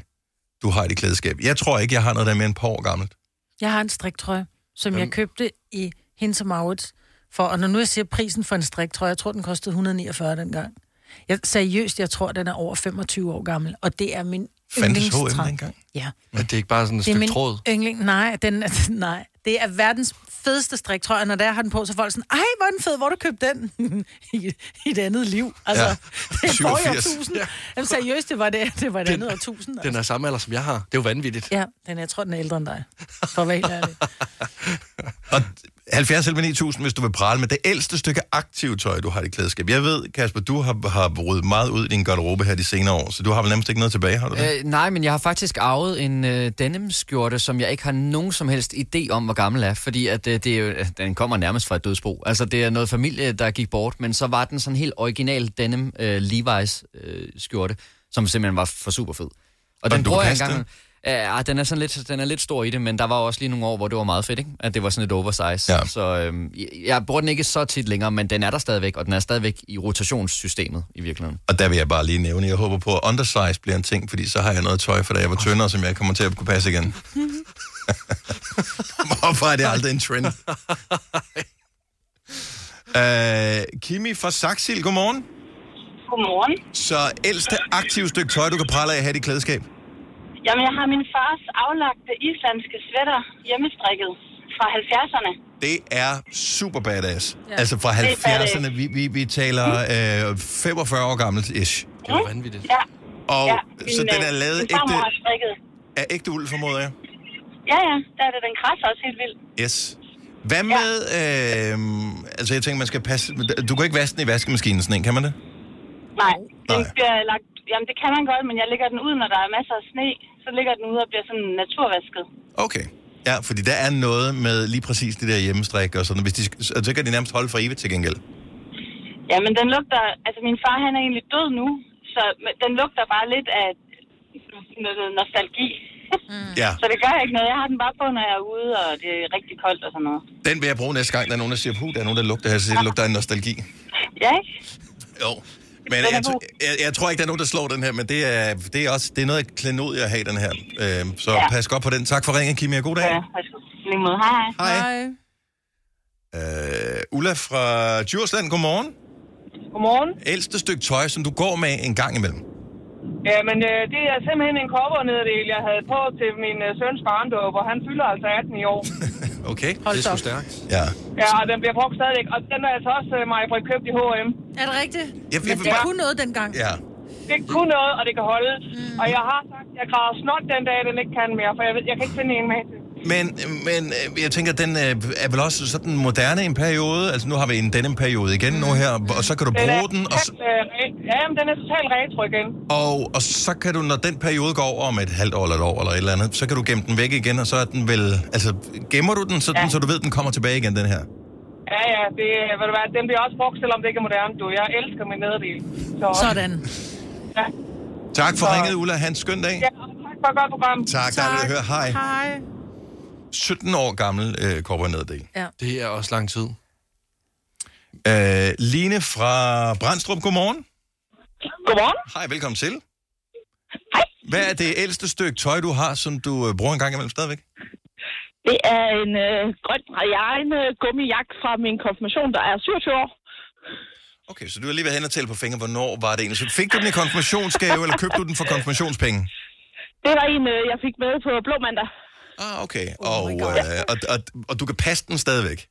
du har i dit klædeskab. Jeg tror ikke, jeg har noget, der er mere end et par år gammelt. Jeg har en striktrøje, som jeg købte i Hinds og Maurits. For, og når nu jeg siger prisen for en striktrøje, jeg tror, den kostede 149 dengang. Jeg, seriøst, jeg tror, den er over 25 år gammel, og det er min Fandtes H&M dengang? Ja. Men det er ikke bare sådan et Det er stykke min tråd. yndling. Nej, den, er- (laughs) nej, det er verdens fedeste strik, tror jeg. Når der har den på, så er folk sådan, ej, hvor er den fed, hvor du købt den? (laughs) I, I et andet liv. Altså, Ja. ja. (laughs) det er forrige 87. årtusind. Jamen, seriøst, det var det, det var et andet årtusind. Den er samme alder, som jeg har. Det er jo vanvittigt. Ja, den, jeg tror, den er ældre end dig. For at være helt ærlig. 70 eller 9000, hvis du vil prale med det ældste stykke aktiv tøj, du har i klædeskab. Jeg ved, Kasper, du har, har ryddet meget ud i din garderobe her de senere år, så du har vel nærmest ikke noget tilbage, har du det? Øh, nej, men jeg har faktisk arvet en øh, denim-skjorte, som jeg ikke har nogen som helst idé om, hvor gammel er, fordi at, øh, det er jo, den kommer nærmest fra et dødsbo. Altså, det er noget familie, der gik bort, men så var den sådan helt original denim øh, Levi's øh, skjorte, som simpelthen var for super fed. Og, Og den bruger jeg engang... Ja, den er, sådan lidt, den er lidt stor i det, men der var også lige nogle år, hvor det var meget fedt, ikke? At det var sådan et oversize. Ja. Så øhm, jeg, bruger den ikke så tit længere, men den er der stadigvæk, og den er stadigvæk i rotationssystemet i virkeligheden. Og der vil jeg bare lige nævne, jeg håber på, at undersize bliver en ting, fordi så har jeg noget tøj, for da jeg var tyndere, som jeg kommer til at kunne passe igen. (laughs) Hvorfor er det aldrig en trend? uh, (laughs) Kimi fra Saxil, godmorgen. Godmorgen. Så ældste aktive stykke tøj, du kan prale af at have i klædeskab? Jamen, jeg har min fars aflagte islandske sweater hjemmestrikket fra 70'erne. Det er super badass. Ja. Ja. Altså fra Det er 70'erne, vi, vi, vi taler øh, 45 år gammelt ish. Det er jo vanvittigt. Ja. Og ja, så den er lavet min ægte, af ægte uld, formoder jeg? Ja, ja, der er det, den krasser også helt vildt. Yes. Hvad med, øh, altså jeg tænker, man skal passe, du kan ikke vaske den i vaskemaskinen sådan en, kan man det? Nej, den bliver lagt, jamen det kan man godt, men jeg lægger den ud, når der er masser af sne. Så ligger den ud og bliver sådan naturvasket. Okay. Ja, fordi der er noget med lige præcis det der hjemmestrik og sådan, hvis de, så kan de nærmest holde for evigt til gengæld. Ja, men den lugter, altså min far han er egentlig død nu, så den lugter bare lidt af noget nostalgi. Ja. Så det gør ikke noget. Jeg har den bare på, når jeg er ude, og det er rigtig koldt og sådan noget. Den vil jeg bruge næste gang, der er nogen, der siger, puh, der er nogen, der lugter her, så siger, det lugter af nostalgi. Ja, ikke? Jo. Men jeg, jeg, jeg, tror ikke, der er nogen, der slår den her, men det er, det er også det er noget klenodie at have den her. Øh, så Ja. pas godt på den. Tak for ringen, Kimi, og god dag. Ja. Lige måde. Hej. Hej. Øh, Ulla fra Djursland, godmorgen. Godmorgen. Ældste stykke tøj, som du går med en gang imellem. Ja, men øh, det er simpelthen en coverneddel, jeg havde på til min øh, søns barndåb, og han fylder altså 18 i år. (laughs) Okay. Hold det er sgu stærkt. Ja. Ja, og den bliver brugt stadigvæk. Og den er altså også øh, mig købt i H&M. Er det rigtigt? Jeg, Men det kunne noget dengang. Ja. Det kunne noget, og det kan holde. Mm. Og jeg har sagt, jeg græder snot den dag, den ikke kan mere, for jeg, ved, jeg kan ikke finde en med til. Men, men øh, jeg tænker, den øh, er vel også sådan moderne en periode. Altså nu har vi en denim periode igen nu her, og så kan du Den er bruge den, og, så- øh, ja, men den er totalt retro igen. og, og så kan du, når den periode går over om et halvt år eller et år eller et eller andet, så kan du gemme den væk igen, og så er den vel... Altså, gemmer du den sådan, Ja. så du ved, den kommer tilbage igen, den her? Ja, ja, det, ved du hvad, den bliver også brugt, selvom det ikke er moderne, du. Jeg elsker min nederdel. Så, Sådan. Ja. Tak for Så- ringet, Ulla. Ha' en skøn dag. ja, tak for et godt program. Tak, dejligt at høre. Hej. Hej. 17 år gammel øh, korper neddel. Ja. Det er også lang tid. Øh, Line fra Brandstrup, godmorgen. Godmorgen. Hej, velkommen til. Hej. Hvad er det ældste stykke tøj, du har, som du øh, bruger en gang imellem stadigvæk? Det er en øh, grøn rejerne gummijakke fra min konfirmation, der er 27 år. Okay, så du har lige været hen og tælle på fingre, hvornår var det egentlig? Så fik du den i konfirmationsgave, eller købte du den for konfirmationspenge? Det var en, øh, jeg fik med på Blå Mandag. Ah, okay. Og, øh, og, og, og du kan passe den stadigvæk?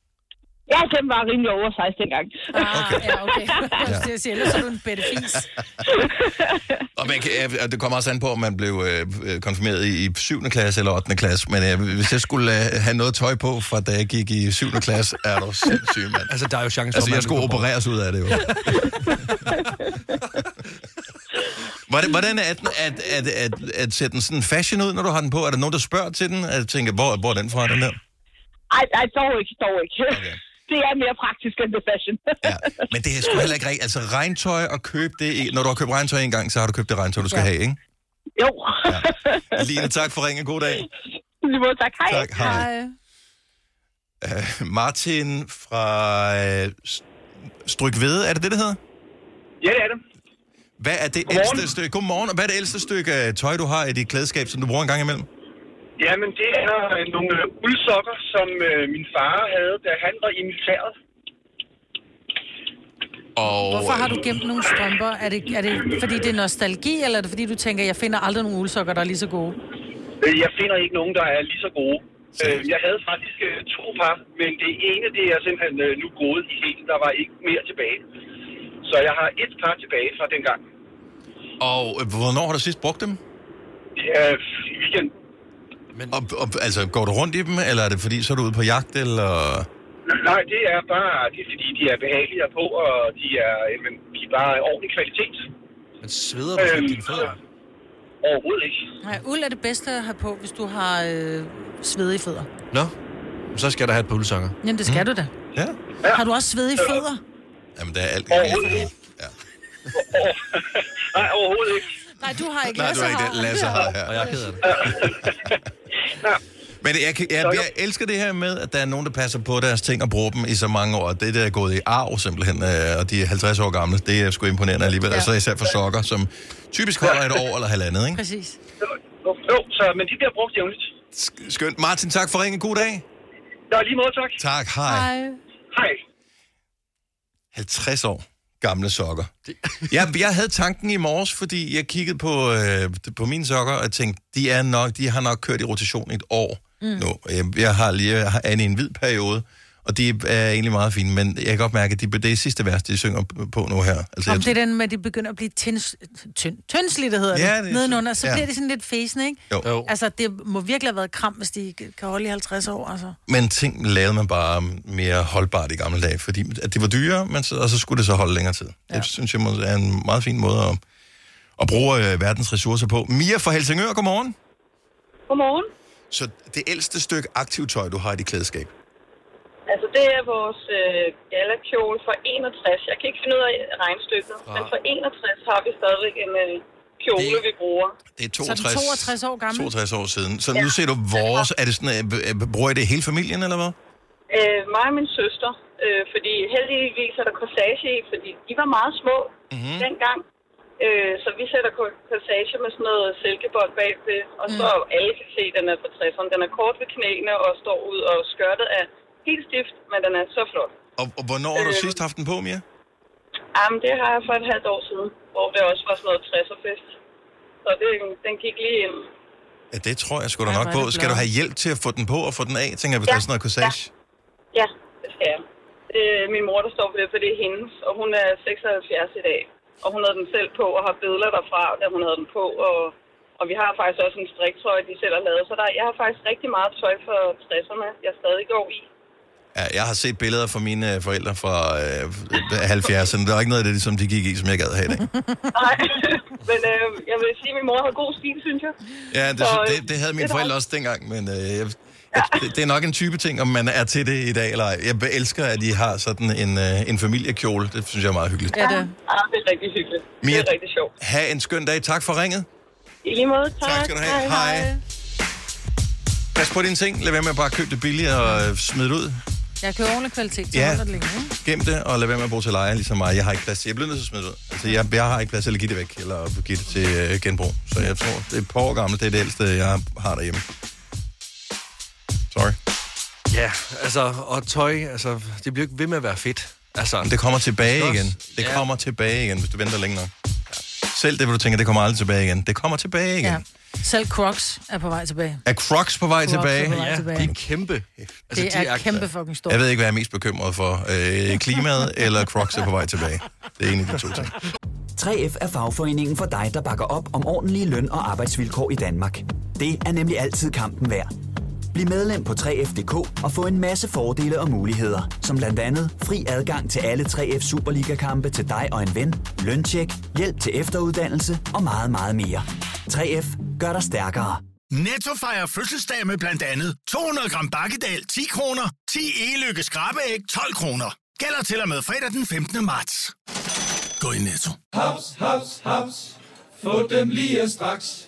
Ja, den var rimelig oversized dengang. Ah, ja, okay. Jeg skulle sige, ellers er du en bedte fis. (laughs) Og man kan, ja, det kommer også an på, om man blev øh, øh, konfirmeret i, i 7. klasse eller 8. klasse. Men øh, hvis jeg skulle øh, have noget tøj på, fra da jeg gik i 7. klasse, er du sindssyg, mand. Altså, der er jo chance for, Altså, jeg skulle opereres ud af det jo. (laughs) Hvordan, hvordan er den at, at, at, at sætte den sådan fashion ud, når du har den på? Er der nogen, der spørger til den? Jeg tænker, hvor, hvor er den fra, den der? Ej, ej, dog ikke, dog ikke. Okay. (laughs) Det er mere praktisk end det fashion. Ja, men det er sgu heller ikke rigtigt. Altså regntøj og købe det, i- når du har købt regntøj en gang, så har du købt det regntøj, du skal Ja. have, ikke? jo. Line, tak for ringen. God dag. Lige måde, tak. Hej. Tak, hej. Uh, Martin fra uh, Strykvede, er det det, det hedder? Ja, det er det. Hvad er det Godmorgen. ældste stykke, godmorgen, og hvad er det ældste stykke øh, tøj, du har i dit klædeskab, som du bruger en gang imellem? Jamen, det er øh, nogle øh, uldsokker, som øh, min far havde, da han var i militæret. Og, Hvorfor har du gemt nogle strømper? Er det, er det fordi, det er nostalgi, eller er det fordi, du tænker, jeg finder aldrig nogle uldsokker, der er lige så gode? Jeg finder ikke nogen, der er lige så gode. Øh, Jeg havde faktisk to par, men det ene, det er simpelthen nu gået i helt. Der var ikke mere tilbage. Så jeg har et par tilbage fra dengang. Og øh, hvornår har du sidst brugt dem? Det er i weekend. Men... Og, og, altså, går du rundt i dem, eller er det fordi, så er du ude på jagt, eller... Nej, det er bare, det er fordi, de er behagelige på, og de er, øh, men de er bare ordentlig kvalitet. Men sveder du øhm, dine fødder? Overhovedet ikke. Nej, uld er det bedste at have på, hvis du har øh, svedige fødder. Nå, så skal der have et par uldsokker. Jamen, det skal mm. du da. Ja. Har du også svedige fødder? Jamen, der er alt... Overhovedet ikke. Ja. Nej, overhovedet ikke. Nej, du har ikke. Nej, du Lasse har ikke det. Lasse har her. Og jeg er ked af det. Men jeg, kan- jeg, jeg elsker det her med, at der er nogen, der passer på deres ting og bruger dem i så mange år. Det der er gået i arv simpelthen, øh, og de er 50 år gamle, det er sgu imponerende alligevel. Ja. Og så især for sokker, som typisk holder et år eller halvandet, ikke? Præcis. Jo, jo, så, men de bliver brugt jævnligt. Skønt. Martin, tak for ringen. God dag. Der er lige måde, tak. Tak, hej. Hej. 50 år gamle sokker. (laughs) Jeg, jeg havde tanken i morges, fordi jeg kiggede på, øh, på mine sokker og tænkte, de, er nok, de har nok kørt i rotation i et år mm. nu. Jeg, jeg har lige jeg har en hvid periode, og de er egentlig meget fine, men jeg kan godt mærke, at de, det er sidste vers, de synger på nu her. Altså, Om jeg, det er den med, at de begynder at blive tynds, tynd, tyndslidte, hedder det, Ja, ja, det er nedenunder, så- ja. bliver det sådan lidt fæsende, ikke? Jo. Jo. Altså, det må virkelig have været kram, hvis de kan holde i 50 år, altså. men ting lavede man bare mere holdbart i gamle dage, fordi at det var dyrere, men så, og så skulle det så holde længere tid. Ja. Det synes jeg må- er en meget fin måde at, at bruge øh, verdens ressourcer på. Mia fra Helsingør, godmorgen. Godmorgen. Så det ældste stykke aktivt tøj, du har i dit klædeskab, Altså, det er vores øh, galakjole fra 61. Jeg kan ikke finde ud af regnstykket, Fra- men fra 61 har vi stadigvæk en øh, kjole, det... vi bruger. det er Så er den 62 år gammel? 62 år siden. Så nu ser du vores... Er det sådan, øh, øh, bruger I det hele familien, eller hvad? Øh, mig og min søster, øh, fordi heldigvis er der corsage i, fordi de var meget små mm-hmm. dengang. Øh, så vi sætter ko- corsage med sådan noget silkebånd bagved, og så alle kan se, at den er fra 60'erne. Den er kort ved knæene og står ud, og skørtet er helt stift, men den er så flot. Og, og hvornår har du Øh. sidst haft den på, Mia? Jamen, det har jeg for et halvt år siden, hvor det også var sådan noget 60'er-fest. Så det, den gik lige ind. Ja, det tror jeg sgu da nok på. Skal du have hjælp til at få den på og få den af, tænker jeg, hvis Ja, der er sådan noget corsage? Ja, det skal jeg. Det er min mor, der står for det, for det er hendes, og hun er 76 i dag. Og hun havde den selv på, og har billeder derfra, da hun havde den på, og, og vi har faktisk også en striktrøje, de selv har lavet. Så der, jeg har faktisk rigtig meget tøj for 60'erne, jeg stadig går i. Ja, jeg har set billeder fra mine øh, forældre fra øh, 70'erne. Der var ikke noget af det, som de gik i, som jeg gad have i dag. Nej, (laughs) men øh, jeg vil sige, at min mor har god stil, synes jeg. Ja, det, Så, øh, det, det havde mine det forældre også dengang, men øh, jeg, jeg, det, det er nok en type ting, om man er til det i dag eller ej. Jeg elsker, at I har sådan en, øh, en familiekjole. Det synes jeg er meget hyggeligt. Ja, det. Ah, det er rigtig hyggeligt. Mia- Det er rigtig sjovt. Ha' en skøn dag. Tak for ringet. I lige måde, tak. Tak skal du have. Hej. Pas på dine ting. Lad være med at bare købe det billigt og øh, smide det ud. Jeg køber ordentlig kvalitet, så Ja. holder det længe, ikke? Gem det, og lad være med at bruge til leje, ligesom mig. Jeg har ikke plads til. Jeg bliver nødt til at smide det ud. Altså, jeg, jeg har ikke plads til at give det væk, eller at give det til øh, genbrug. Så jeg tror, det er et par år gammelt. Det er det ældste, jeg har derhjemme. Sorry. Ja, altså, og tøj, altså, det bliver ikke ved med at være fedt. Altså, Men det kommer tilbage igen. Det ja. kommer tilbage igen, hvis du venter længe nok. Selv det, hvor du tænker, det kommer aldrig tilbage igen. Det kommer tilbage igen. Ja. Selv Crocs er på vej tilbage. Er Crocs på vej Crocs er tilbage? på vej Ja, tilbage. de er kæmpe. Altså, det er kæmpe fucking stort. Jeg ved ikke, hvad jeg er mest bekymret for. Øh, klimaet (laughs) eller Crocs er på vej tilbage. Det er en af de to ting. 3F er fagforeningen for dig, der bakker op om ordentlige løn- og arbejdsvilkår i Danmark. Det er nemlig altid kampen værd. Bliv medlem på 3F.dk og få en masse fordele og muligheder, som blandt andet fri adgang til alle 3F Superliga-kampe til dig og en ven, løntjek, hjælp til efteruddannelse og meget, meget mere. 3F gør dig stærkere. Netto fejrer fødselsdag med blandt andet 200 gram bakkedal 10 kroner, 10 e-lykke skrabeæg 12 kroner. Gælder til og med fredag den 15. marts. Gå i Netto. Haps, haps, haps. Få dem lige straks.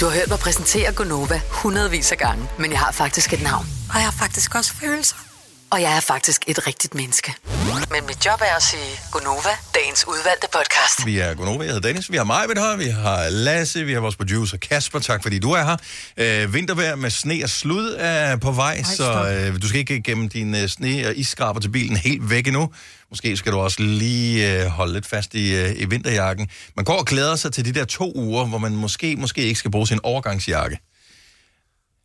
Du har hørt mig præsentere Gonova hundredvis af gange, men jeg har faktisk et navn. Og jeg har faktisk også følelser. Og jeg er faktisk et rigtigt menneske. Men mit job er at sige Gonova, dagens udvalgte podcast. Vi er Gunova, jeg hedder Dennis, vi har ved her, vi har Lasse, vi har vores producer Kasper, tak fordi du er her. Øh, vintervejr med sne og slud er på vej, Ej, så øh, du skal ikke gemme dine øh, sne- og isskraber til bilen helt væk endnu. Måske skal du også lige øh, holde lidt fast i, øh, i vinterjakken. Man går og glæder sig til de der to uger, hvor man måske, måske ikke skal bruge sin overgangsjakke.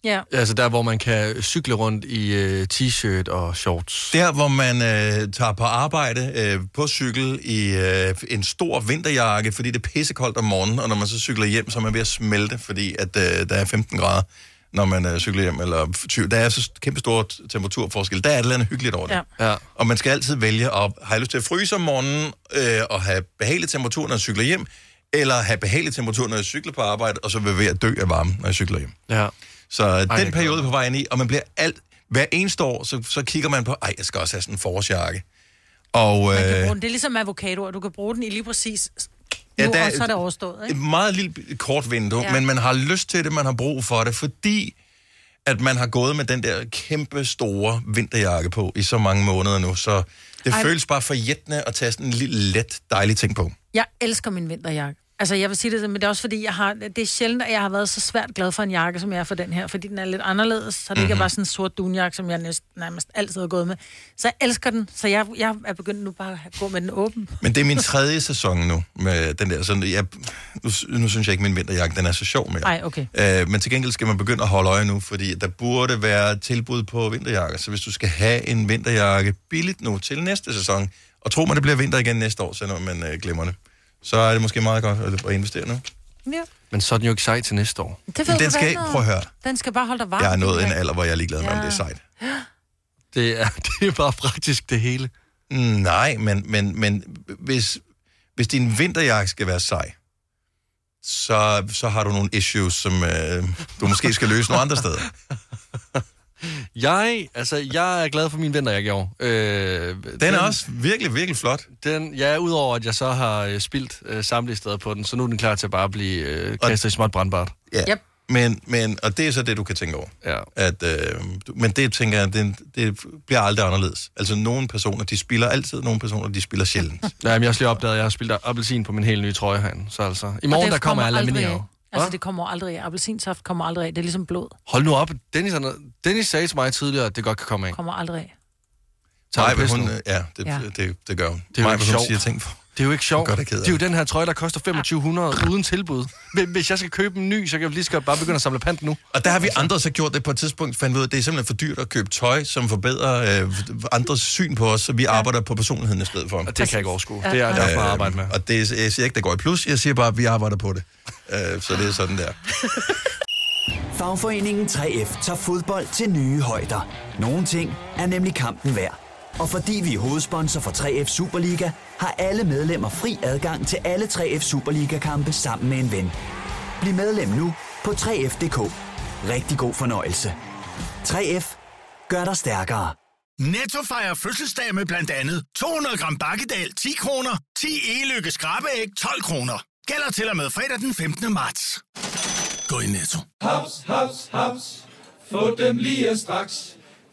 Ja. Altså der, hvor man kan cykle rundt i øh, t-shirt og shorts. Der, hvor man øh, tager på arbejde øh, på cykel i øh, en stor vinterjakke, fordi det er pissekoldt om morgenen, og når man så cykler hjem, så er man ved at smelte, fordi at, øh, der er 15 grader, når man øh, cykler hjem, eller 20. Der er så kæmpe stor temperaturforskel. Der er et eller andet hyggeligt over det. Ja. Og man skal altid vælge at har jeg lyst til at fryse om morgenen, øh, og have behagelig temperatur, når jeg cykler hjem, eller have behagelig temperatur, når jeg cykler på arbejde, og så vil jeg ved at dø af varme, når jeg cykler hjem. Ja. Så Ej, den er periode på vejen i, og man bliver alt... Hver eneste år, så, så kigger man på, ej, jeg skal også have sådan en forårsjakke. Og Man kan øh, bruge den. Det er ligesom avocadoer. Du kan bruge den i lige præcis Ja, nu, der er og så er et- det overstået. et Ikke? meget lille kort vindue, Ja. ja. men man har lyst til det, man har brug for det, fordi at man har gået med den der kæmpe store vinterjakke på i så mange måneder nu, så det Ej. Ej. føles bare forjættende at tage sådan en lille let, dejlig ting på. Jeg elsker min vinterjakke. Altså, jeg vil sige det, men det er også fordi, jeg har, det er sjældent, at jeg har været så svært glad for en jakke, som jeg er for den her, fordi den er lidt anderledes, så det mm-hmm. ikke er Mhm. bare sådan en sort dunjakke, som jeg næsten, nærmest altid har gået med. Så jeg elsker den, så jeg, jeg er begyndt nu bare at gå med den åben. Men det er min tredje sæson nu med den der. Sådan, jeg, nu, nu synes jeg ikke, min vinterjakke den er så sjov mere. Ej, okay. Øh, men til gengæld skal man begynde at holde øje nu, fordi der burde være tilbud på vinterjakker. Så hvis du skal have en vinterjakke billigt nu til næste sæson, og tro mig, det bliver vinter igen næste år, selvom man øh, glemmer det, så er det måske meget godt at, investere nu. Ja. Men så er den jo ikke sej til næste år. Det ved Men den skal ikke- noget prøv at om. høre. Den skal bare holde dig varm. Jeg er nået en alder, hvor jeg er ligeglad med, om Ja. det er sejt. (gasps) Det er, (laughs) det er bare praktisk det hele. Nej, men, men, men hvis, hvis din vinterjakke skal være sej, så, så har du nogle issues, som øh, du måske skal løse nogle andre steder. (laughs) Jeg, altså, jeg er glad for min vinterjakke i år. Øh, Den er også virkelig, virkelig flot. Den, ja, udover at jeg så har øh, spildt øh, samtlige steder på den, så nu er den klar til at bare blive øh, kastet i småt brandbart. Ja. Yep. Men, men, og det er så det, du kan tænke over. Ja. At, øh, men det tænker jeg, det, det bliver aldrig anderledes. Altså nogle personer, de spiller altid, nogle personer, de spiller sjældent. Ja, men jeg har også lige opdaget, at jeg har spildt appelsin på min helt nye trøje herinde. Så altså, i Og morgen der kommer jeg aldrig laminere. af. Altså, det kommer aldrig af. Appelsinsaft kommer aldrig af. Det er ligesom blod. Hold nu op. Dennis, er noget- Dennis sagde til mig tidligere, at det godt kan komme af. Kommer aldrig af. Nej, hun, ja, det, Ja. ja. Det, det gør hun. Det er jo Maja, ikke hun sjovt. siger ting for. Det er jo ikke sjovt. Af det er jo den her trøje, der koster 2500 uden tilbud. Hvis- Hvis jeg skal købe en ny, så kan jeg lige så godt bare begynde at samle pant nu. Og der har vi andre så gjort det på et tidspunkt, fandt vi ud af, at det er simpelthen for dyrt at købe tøj, som forbedrer øh, andres syn på os, så vi arbejder på personligheden i stedet for. Og det kan jeg ikke overskue. Det er derfor, jeg arbejder med. Og det, er- jeg siger ikke, der går i plus, jeg siger bare, at vi arbejder på det. Øh, så det er sådan der. Fagforeningen 3F tager fodbold til nye højder. Nogle ting er nemlig kampen værd. Og fordi vi er hovedsponsor for 3F Superliga, har alle medlemmer fri adgang til alle 3F Superliga-kampe sammen med en ven. Bliv medlem nu på 3F.dk. Rigtig god fornøjelse. 3F gør dig stærkere. Netto fejrer fødselsdag med blandt andet 200 gram bakkedal 10 kroner, 10 e-lykke skrabeæg 12 kroner. Gælder til og med fredag den 15. marts. Gå i Netto. Haps, haps, haps. Få dem lige straks.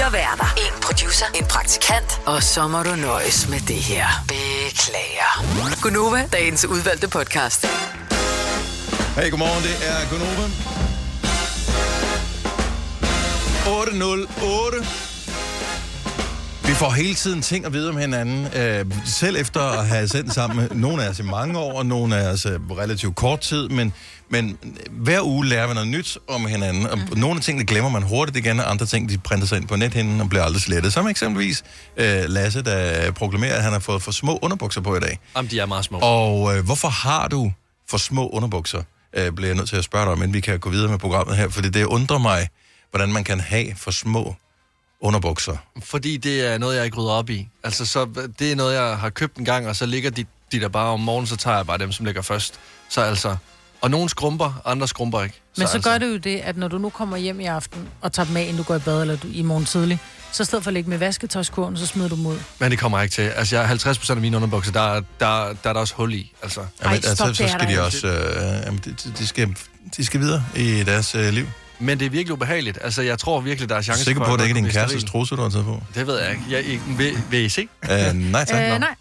Fire værter. En producer. En praktikant. Og så må du nøjes med det her. Beklager. Gunova, dagens udvalgte podcast. Hey, godmorgen, det er Gunova. 808. Får hele tiden ting at vide om hinanden. Øh, selv efter at have sendt sammen med nogle af os i mange år, og nogle af os øh, relativt kort tid, men, men hver uge lærer vi noget nyt om hinanden. Og Mm. nogle af tingene glemmer man hurtigt igen, og andre ting, de printer sig ind på nethinden og bliver aldrig slettet. Som eksempelvis øh, Lasse, der proklamerer, at han har fået for små underbukser på i dag. Jamen, de er meget små. Og øh, hvorfor har du for små underbukser, øh, bliver jeg nødt til at spørge dig om, men vi kan gå videre med programmet her, fordi det undrer mig, hvordan man kan have for små underbukser. Fordi det er noget, jeg ikke rydder op i. Altså, så det er noget, jeg har købt en gang, og så ligger de, de der bare om morgenen, så tager jeg bare dem, som ligger først. Så altså... Og nogle skrumper, andre skrumper ikke. Men så altså, gør det jo det, at når du nu kommer hjem i aften og tager dem af, inden du går i bad, eller du, i morgen tidlig, så i stedet for at lægge med vasketøjskurven, så smider du dem ud. Men det kommer jeg ikke til. Altså, jeg har 50% af mine underbukser, der, er- der, der er der også hul i. Altså. Jamen, stop, altså, så skal der de også øh, jamen, de, de, de, skal, de skal videre i deres øh, liv. Men det er virkelig ubehageligt. Altså, jeg tror virkelig, der er Jeg er chance sikker for, på, at det jeg ikke er din kærestes trusse, du har taget på. Det ved jeg ikke. Jeg, ikke vil, vil I se? Øh, nej tak. Øh, nej.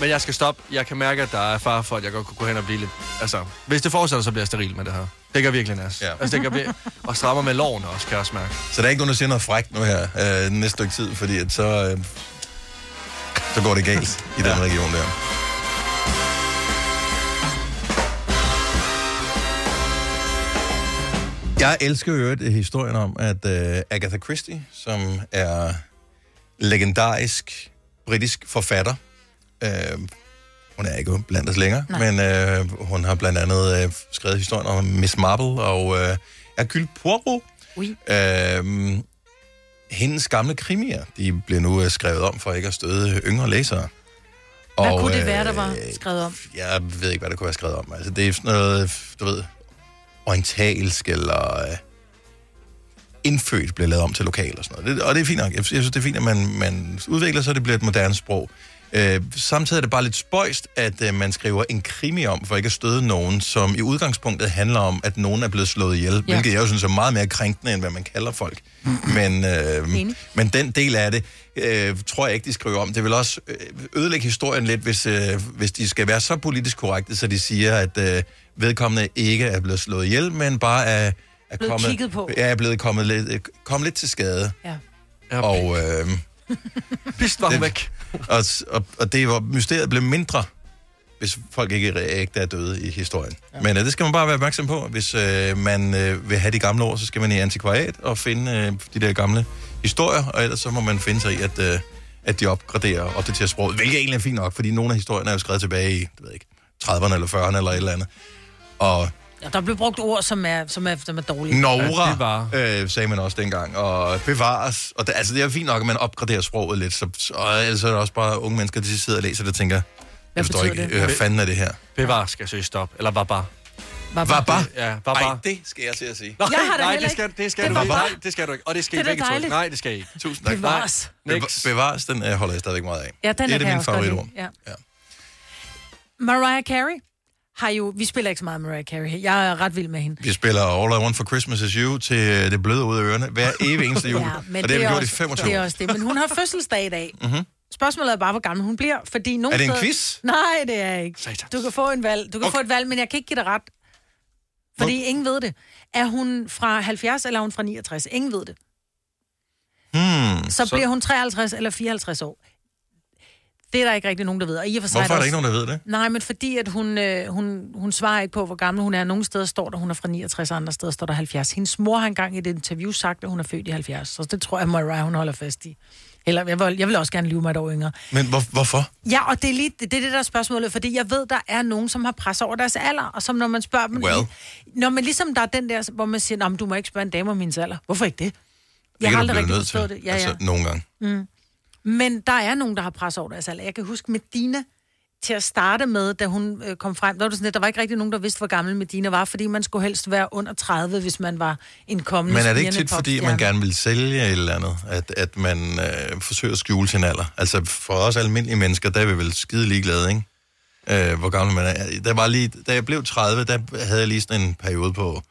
Men jeg skal stoppe. Jeg kan mærke, at der er far for, at jeg godt kunne gå hen og blive lidt... Altså, hvis det fortsætter, så bliver jeg steril med det her. Det gør virkelig nas. Ja. Altså, det gør vir- og strammer med loven også, kan jeg også mærke. Så der er ikke nogen, der siger noget frækt nu her øh, næste stykke tid, fordi at så, øh, så går det galt i den region der. Jeg elsker jo historien om, at øh, Agatha Christie, som er legendarisk britisk forfatter, øh, hun er ikke blandt os længere, Nej. men øh, hun har blandt andet øh, skrevet historien om Miss Marple og øh, Hercule Poirot. Oui. Øh, hendes gamle krimier, de bliver nu øh, skrevet om for ikke at støde yngre læsere. Hvad kunne det øh, være, der var skrevet om? Jeg ved ikke, hvad der kunne være skrevet om. Altså, det er sådan noget, du ved, orientalsk eller øh, indfødt bliver lavet om til lokal og sådan noget. Det, og det er fint nok. Jeg, jeg synes, det er fint, at man, man udvikler sig, det bliver et moderne sprog. Øh, samtidig er det bare lidt spøjst, at øh, man skriver en krimi om, for ikke at støde nogen, som i udgangspunktet handler om, at nogen er blevet slået ihjel, ja. hvilket jeg jo synes er meget mere krænkende, end hvad man kalder folk. Men, øh, men den del af det, øh, tror jeg ikke, de skriver om. Det vil også øh, ødelægge historien lidt, hvis, øh, hvis de skal være så politisk korrekte, så de siger, at øh, vedkommende ikke er blevet slået ihjel, men bare er, er Blevet kommet, kigget på. Ja, er blevet kommet lidt, kommet lidt til skade. Ja. Og, øh, (laughs) Pist var det- væk. og, og, og det var, mysteriet blev mindre, hvis folk ikke ægte er døde i historien. Ja. Men øh, det skal man bare være opmærksom på. Hvis øh, man øh, vil have de gamle ord, så skal man i antikvariat og finde øh, de der gamle historier, og ellers så må man finde sig i, at, øh, at de opgraderer og opdaterer sproget, hvilket egentlig er fint nok, fordi nogle af historierne er jo skrevet tilbage i, det ved jeg ikke, 30'erne eller 40'erne eller et eller andet. Og Ja, der blev brugt ord, som er, som er, som er dårlige. Nora, øh, sagde man også dengang, og bevares. Og det, altså, det er fint nok, at man opgraderer sproget lidt, så, så, og ellers er det også bare unge mennesker, de sidder og læser det og tænker, jeg forstår ikke, det? hvad fanden er det her? Bevar skal søge stop. Eller var bare. Var bare? Ja, var bare. det skal jeg til at sige. Nej, Jeg har da nej det skal, ikke- det skal Det du ikke. Nej, det skal du ikke. Og det skal Det I begge to. Nej, det skal I ikke. Tusind tak. Bevares. Beva- Bevares, den øh, holder jeg stadigvæk meget af. Ja, den det er, det godt favoritord. Ja. Ja. Mariah Carey har jo... Vi spiller ikke så meget Mariah Carey her. Jeg er ret vild med hende. Vi spiller All I Want for Christmas is You til øh, det bløde ud af ørerne hver evig eneste jul. (laughs) Ja, men og det har vi er gjort i også, 25 Det er også det. Men hun har fødselsdag i dag. (laughs) Mhm. Spørgsmålet er bare, hvor gammel hun bliver, fordi nogle Er det en steder... quiz? Nej, det er ikke. Du kan få en valg. Du kan okay. få et valg, men jeg kan ikke give dig ret. Fordi Hvor- ingen ved det. Er hun fra 70, eller er hun fra 69? Ingen ved det. Hmm. Så, så bliver hun 53 eller 54 år. Det er der ikke rigtig nogen, der ved. Og i og for sig Hvorfor er der også- ikke nogen, der ved det? Nej, men fordi at hun, øh, hun, hun svarer ikke på, hvor gammel hun er. Nogle steder står der, hun er fra 69, og andre steder står der 70. Hendes mor har engang i et interview sagt, at hun er født i 70. Så det tror jeg, Mariah, hun holder fast i. Eller jeg vil, jeg vil også gerne lyve mig et år yngre. Men hvor, hvorfor? Ja, og det er, lige, det er det der er spørgsmålet, fordi jeg ved, der er nogen, som har pres over deres alder, og som når man spørger dem... Well. Når man ligesom, der er den der, hvor man siger, "Nå, men du må ikke spørge en dame om hendes alder. Hvorfor ikke det? Det kan har aldrig rigtig forstået det. Ja, altså, ja. nogle gange. Mm. Men der er nogen, der har pres over deres alder. Jeg kan huske Medina til at starte med, da hun øh, kom frem. Der var, det sådan, at der var ikke rigtig nogen, der vidste, hvor gammel Medina var, fordi man skulle helst være under 30, hvis man var en kommende Men er det ikke tit, fordi man gerne vil sælge et eller andet, at, at man øh, forsøger at skjule sin alder? Altså for os almindelige mennesker, der er vi vel skide ligeglade, ikke? Øh, hvor gammel man er. Der var lige, da jeg blev 30, der havde jeg lige sådan en periode på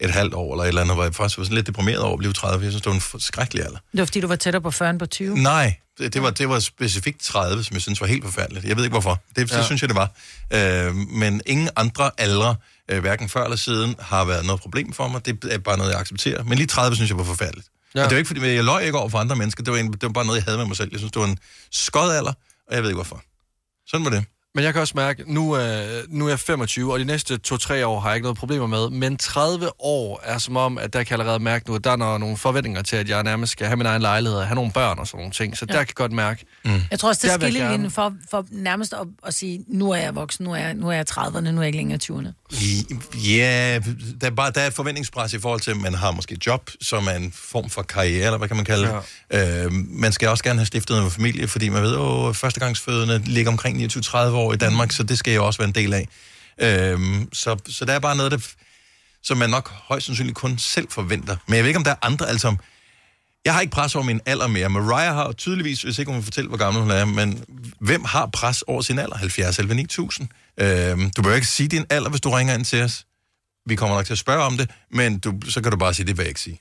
et halvt år eller et eller andet, hvor jeg faktisk var sådan lidt deprimeret over at blive 30, for jeg synes, det var en skrækkelig alder. Det var, fordi du var tættere på 40 end på 20. Nej, det, det, var, det var specifikt 30, som jeg synes var helt forfærdeligt. Jeg ved ikke hvorfor. Det, ja. Det synes jeg, det var. Øh, men ingen andre aldre, øh, hverken før eller siden, har været noget problem for mig. Det er bare noget, jeg accepterer. Men lige 30 synes jeg var forfærdeligt. Ja. Og det var ikke, fordi jeg løg ikke over for andre mennesker. Det var, en, det var bare noget, jeg havde med mig selv. Jeg synes, det var en skød alder, og jeg ved ikke hvorfor. Sådan var det. Men jeg kan også mærke, nu, øh, nu er jeg 25, og de næste 2-3 år har jeg ikke noget problemer med. Men 30 år er som om, at der kan jeg allerede mærke nu, at der er no- nogle forventninger til, at jeg nærmest skal have min egen lejlighed og have nogle børn og sådan nogle ting. Så ja. der kan jeg godt mærke. Mm. Jeg tror også, det er skillelinjen gerne- for, for nærmest at, at sige, nu er jeg voksen, nu er jeg, nu er jeg 30'erne, nu er jeg ikke længere 20'erne. Ja, der er, bare, der er et forventningspres i forhold til, at man har måske et job, som er en form for karriere, eller hvad kan man kalde det. Ja. Øh, man skal også gerne have stiftet en familie, fordi man ved, at førstegangsfødende ligger omkring 29-30 år i Danmark, så det skal jeg også være en del af. Øh, så, så der er bare noget, der, som man nok højst sandsynligt kun selv forventer. Men jeg ved ikke, om der er andre, altså... Jeg har ikke pres over min alder mere. Mariah har tydeligvis, hvis ikke hun vil fortælle, hvor gammel hun er, men hvem har pres over sin alder? 70 eller 9000? Øhm, du behøver ikke sige din alder, hvis du ringer ind til os. Vi kommer nok til at spørge om det, men du, så kan du bare sige, det vil jeg ikke sige.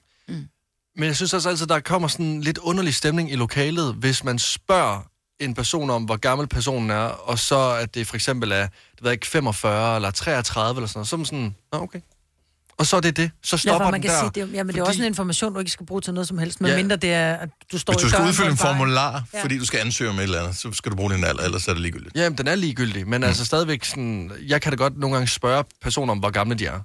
Men jeg synes også altid, der kommer sådan en lidt underlig stemning i lokalet, hvis man spørger en person om, hvor gammel personen er, og så at det for eksempel er, det ved jeg ikke, 45 eller 33 eller sådan noget. Så er man sådan, Nå, okay. Og så er det det. Så Ja, stopper for man den kan der. sige, det, er- jamen, det er også en information, du ikke skal bruge til noget som helst, medmindre Ja. det er, at du står Hvis du skal døren udfylde en formular, Ja. ja. fordi du skal ansøge om et eller andet, så skal du bruge din alder, ellers er det ligegyldigt. Jamen, den er ligegyldig, men mm. altså stadigvæk sådan, jeg kan da godt nogle gange spørge personer om, hvor gamle de er.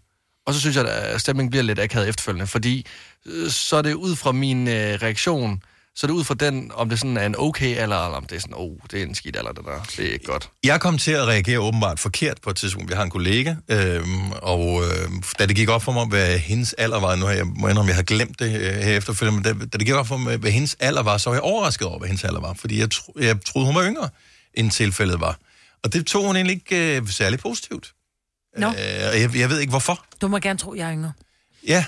Og så synes jeg, at stemningen bliver lidt akavet efterfølgende, fordi øh, så er det ud fra min øh, reaktion, så er det ud fra den, om det sådan er en okay alder, eller om det er sådan, oh, det er en skidt alder, det der. Det er ikke godt. Jeg kom til at reagere åbenbart forkert på et tidspunkt. Vi har en kollega, øhm, og øh, da det gik op for mig, hvad hendes alder var, nu har jeg, må jeg indrømme, jeg har glemt det øh, her efterfølgende, men da, da det gik op for mig, hvad hendes alder var, så var jeg overrasket over, hvad hendes alder var, fordi jeg, tro, jeg troede, hun var yngre, end tilfældet var. Og det tog hun egentlig ikke øh, særlig positivt. Nå. Øh, og jeg, jeg ved ikke, hvorfor. Du må gerne tro, jeg er yngre. Ja,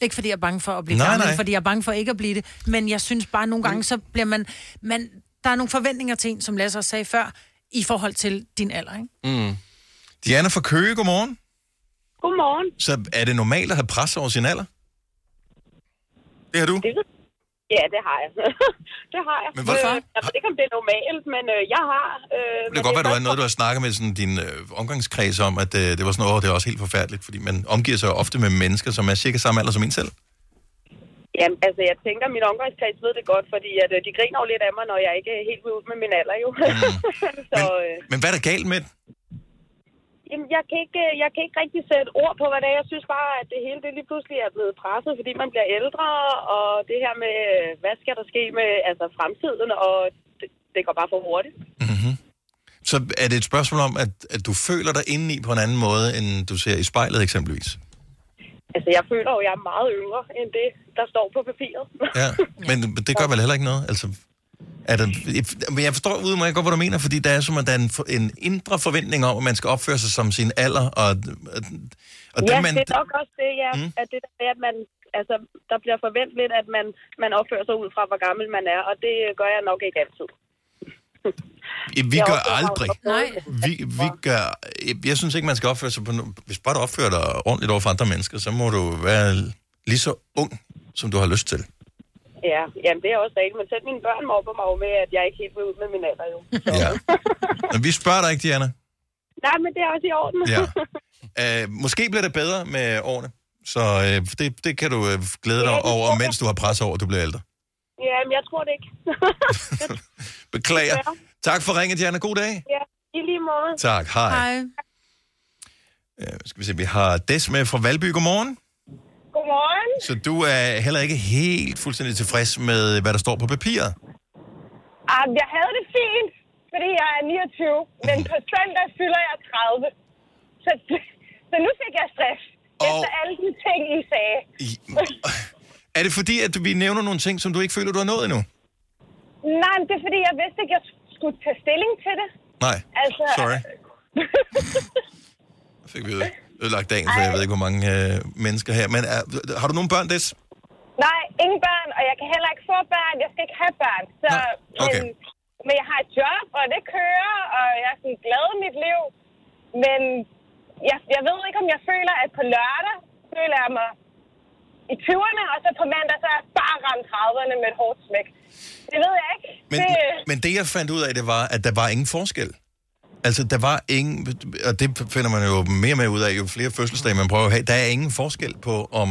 Ikke fordi jeg er bange for at blive Nej, gammel, nej. fordi jeg er bange for ikke at blive det. Men jeg synes bare, nogle gange, så bliver man... man der er nogle forventninger til en, som Lasse også sagde før, i forhold til din alder, ikke? Mm. Diana fra Køge, godmorgen. Godmorgen. Så er det normalt at have pres over sin alder? Det har du? Det, ja, det har jeg. (laughs) det har jeg. Men hvorfor? Øh, om det er normalt, men øh, jeg har... Øh, Det kan godt være, du har noget, du har snakket med sådan, din øh, omgangskreds om, at øh, det var sådan noget, "Åh, det er også helt forfærdeligt, fordi man omgiver sig ofte med mennesker, som er cirka samme alder som en selv. Jamen, altså, jeg tænker, at min omgangskreds ved det godt, fordi at, øh, de griner jo lidt af mig, når jeg ikke er helt vil ud med min alder, jo. (laughs) så, øh, Men hvad er der galt med det? Jamen, jeg kan, ikke, øh, jeg kan ikke rigtig sætte ord på, hvad det er. Jeg synes bare, at det hele det lige pludselig er blevet presset, fordi man bliver ældre, og det her med, hvad skal der ske med altså, fremtiden, og det, det går bare for hurtigt. Så er det et spørgsmål om, at, at du føler dig indeni på en anden måde, end du ser i spejlet eksempelvis? Altså, jeg føler jo, at jeg er meget yngre end det, der står på papiret. Ja, (laughs) men det gør vel heller ikke noget? Altså, er der, men jeg forstår udmærket godt, hvad du mener, fordi der er som, at der er en, en indre forventning om, at man skal opføre sig som sin alder, og, og, ja, det, man, det er nok også det, ja. Mm. At det der med, at man, altså, der bliver forventet lidt, at man, man opfører sig ud fra, hvor gammel man er, og det gør jeg nok ikke altid. (laughs) vi Jeg gør aldrig. Nej. Vi, vi gør, jeg, jeg synes ikke, man skal opføre sig på... no- Hvis bare du opfører dig ordentligt over for andre mennesker, så må du være lige så ung, som du har lyst til. Ja, jamen det er også rigtigt, men selv mine børn mobber mig jo med, at jeg ikke helt vil ud med min alder, jo. Så. Ja. Men vi spørger dig ikke, Diana. Nej, men det er også i orden. Ja. Uh, måske bliver det bedre med årene, så uh, det, det kan du uh, glæde dig Ja, over, mens du har pres over, at du bliver ældre. Jamen, jeg tror det ikke. (laughs) Beklager. Tak for ringet, Diana. God dag. ja, i lige måde. Tak. Hej. Hej. Uh, skal vi se, vi har Des med fra Valby. Godmorgen. Godmorgen. Så du er heller ikke helt fuldstændig tilfreds med, hvad der står på papiret? Ah, jeg havde det fint, fordi jeg er 29, men (laughs) på søndag fylder jeg 30. Så, så nu fik jeg stress. Efter alle de ting, I sagde. (laughs) Er det fordi, at vi nævner nogle ting, som du ikke føler, du har nået endnu? Nej, men det er fordi, jeg vidste ikke, jeg skulle tage stilling til det. Nej, Altså, sorry. (laughs) Fik vi ødelagt dagen, for jeg ved ikke, hvor mange øh, mennesker her. Men er, har du nogle børn, Des? Nej, ingen børn, og jeg kan heller ikke få børn. Jeg skal ikke have børn. Så, okay. men, men jeg har et job, og det kører, og jeg er sådan glad i mit liv. Men jeg, jeg ved ikke, om jeg føler, at på lørdag føler jeg mig i 20'erne, og så på mandag, så er jeg bare ramt 30'erne med et hårdt smæk. Det ved jeg ikke. Men, det, men det, jeg fandt ud af, det var, at der var ingen forskel. Altså, der var ingen, og det finder man jo mere mere ud af, jo flere fødselsdage man prøver at have, der er ingen forskel på, om,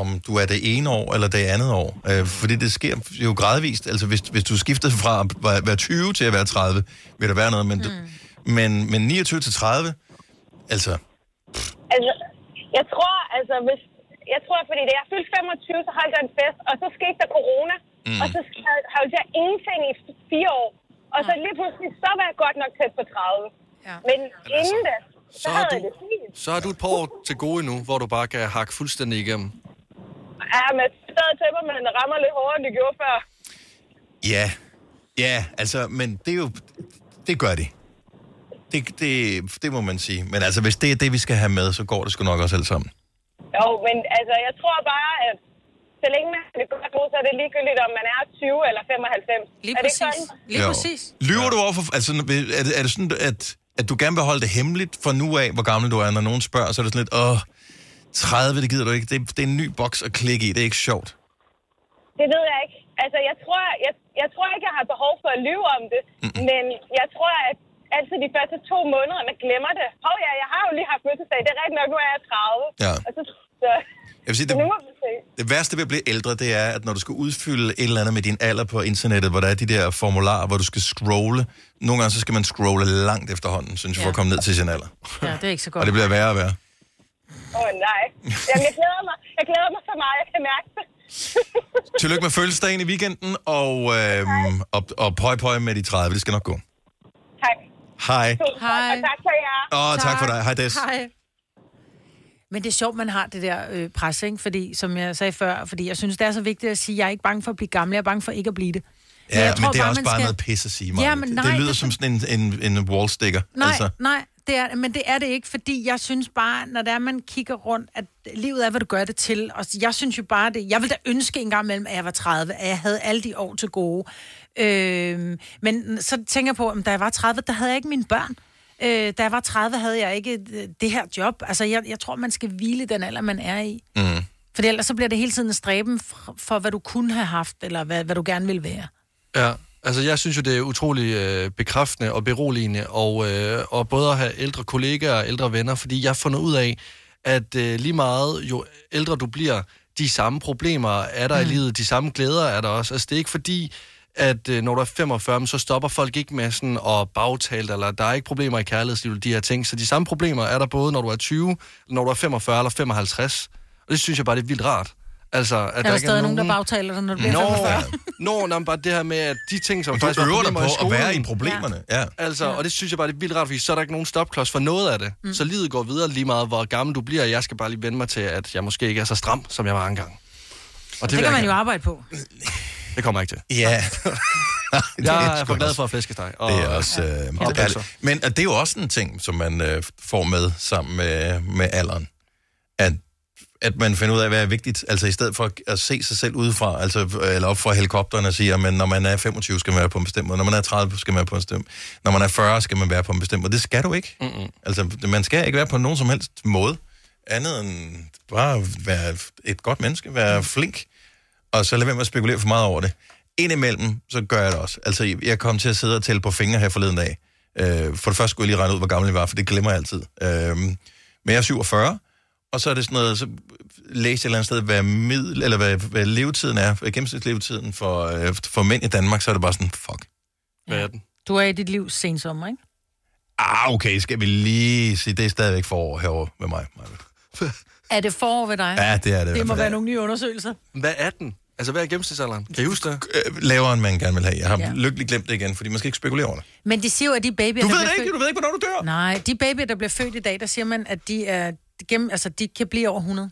om du er det ene år eller det andet år. Øh, fordi det sker jo gradvist. Altså, hvis, hvis du skifter fra at være- være 20 til at være 30, vil der være noget, men, mm. men, men 29 til 30, altså, Altså, jeg tror, altså, hvis, jeg tror, fordi da jeg fyldte 25, så holdt jeg en fest, og så skete der corona, Mm. og så holdt jeg ingenting i fire år. Og så lige pludselig, så var jeg godt nok tæt på 30. Ja. Men inden da, så, så har havde du- jeg det fint. Så har du et par år til gode nu, hvor du bare kan hakke fuldstændig igennem. Ja, men stadig tæpper, men det rammer lidt hårdere, end det gjorde før. ja, ja, altså, men det er jo, det gør de. Det, det, det må man sige. Men altså, hvis det er det, vi skal have med, så går det sgu nok også alt sammen. Jo, men altså, jeg tror bare, at så længe man det godt nu, så er det ligegyldigt, om man er 20 eller 95. Lige er det præcis. Sådan? Lige Jo. præcis. Lyver du overfor... Altså, er det, er det sådan, at, at du gerne vil holde det hemmeligt for nu af, hvor gammel du er? Når nogen spørger, så er det sådan lidt, åh, 30, det gider du ikke. Det, det er en ny boks at klikke i. Det er ikke sjovt. Det ved jeg ikke. Altså, jeg tror, jeg, jeg tror ikke, jeg har behov for at lyve om det. Mm-hmm. Men jeg tror, at altid de første to måneder, man glemmer det. Hov ja, jeg har jo lige haft fødselsdag. Det er rigtigt nok, nu er jeg 30. Ja. Og så, så, Jeg vil sige, det, det værste ved at blive ældre, det er, at når du skal udfylde et eller andet med din alder på internettet, hvor der er de der formularer, hvor du skal scrolle. Nogle gange så skal man scrolle langt efterhånden, synes jeg, for at komme ned til sin alder. Ja, det er ikke så godt. Og det bliver værre og værre. Åh oh, nej. Jamen, jeg glæder mig. Jeg glæder mig så meget, jeg kan mærke det. (laughs) Tillykke med fødselsdagen i weekenden, og, øhm, og, og pøj pøj med de 30. Det skal nok gå. Tak. Hej. Hej. Og tak for jer. Åh, tak for dig. Hej, Des. Hej. Men det er sjovt, man har det der øh, pres, ikke? Fordi, som jeg sagde før, fordi jeg synes, det er så vigtigt at sige, at jeg er ikke bange for at blive gammel, jeg er bange for ikke at blive det. Ja, jeg men tror det er bare, også bare skal- noget pis at sige, Maja. Ja, men nej, det lyder det- som sådan en, en, en wallsticker. Nej, altså. nej, det er, men det er det ikke, fordi jeg synes bare, når det er, man kigger rundt, at livet er, hvad du gør det til. Og jeg synes jo bare det, jeg ville da ønske en gang imellem, at jeg var 30, at jeg havde alle de år til gode. Øh, men så tænker jeg på, at da jeg var 30, der havde jeg ikke mine børn. Øh, da jeg var 30, havde jeg ikke øh, det her job. Altså, jeg, jeg tror, man skal hvile den alder, man er i. Mm. For ellers så bliver det hele tiden en stræben for, for, hvad du kunne have haft, eller hvad, hvad du gerne vil være. Ja, altså jeg synes jo, det er utrolig øh, bekræftende og beroligende, og, øh, og både at have ældre kollegaer og ældre venner, fordi jeg har fundet ud af, at øh, lige meget jo ældre du bliver, de samme problemer er der mm. i livet, de samme glæder er der også. Altså det er ikke fordi, at øh, når du er 45, så stopper folk ikke med sådan at bagtale, eller der er ikke problemer i kærlighedslivet, de her ting. Så de samme problemer er der både, når du er 20, når du er 45 eller 55. Og det synes jeg bare, det er vildt rart. Altså, at Er der, ikke stadig nogen, der bagtaler dig, når du bliver Nå, 45? Nå, nå, bare det her med, at de ting, som Du faktisk var øver dig problemer på i at være skolen- i problemerne, ja. Altså, og det synes jeg bare, det er vildt rart, fordi så er der ikke nogen stopklods for noget af det. Mm. Så livet går videre lige meget, hvor gammel du bliver. Jeg skal bare lige vende mig til, at jeg måske ikke er så stram, som jeg var engang. Og Det, det kan man jo arbejde på. (laughs) Det kommer jeg ikke til. Ja. (laughs) jeg er for glad for at flæskesteg. Og, Det er også... Øh, det er. Men og det er jo også en ting, som man øh, får med sammen med, med alderen. At, at man finder ud af, hvad er vigtigt. Altså i stedet for at se sig selv udefra, altså, eller op fra helikopteren og sige, at når man er 25, skal man være på en bestemt måde. Når man er 30, skal man være på en bestemt. Når man er 40, skal man være på en bestemt måde. Det skal du ikke. Mm-mm. Altså, man skal ikke være på nogen som helst måde. Andet end bare være et godt menneske, være flink, og så lad være med at spekulere for meget over det. Indimellem, så gør jeg det også. Altså, jeg kom til at sidde og tælle på fingre her forleden dag. Øh, for det første skulle jeg lige regne ud, hvor gammel jeg var, for det glemmer jeg altid. Øh, men jeg er 47, og så er det sådan noget, så læste jeg et eller andet sted, hvad, middel, eller hvad, hvad levetiden er, hvad gennemsnitslevetiden for, øh, for mænd i Danmark, så er det bare sådan, fuck. Hvad er den? Du er i dit liv sensommer, ikke? Ah, okay, skal vi lige sige, det er stadigvæk forår herovre med mig. (laughs) Er det forår ved dig? Ja, det er det Det må være nogle nye undersøgelser. Hvad er den? Altså, hvad er gennemsnitsalderen? Kan I huske det? Øh, lavere, end man gerne vil have. Jeg har Ja. lykkeligt glemt det igen, fordi man skal ikke spekulere over det. Men de siger jo, at de babyer, Du der ved bliver det ikke, født... du ved ikke, hvornår du dør. Nej, de babyer, der bliver født i dag, der siger man, at de er gennem, altså, de kan blive over 100.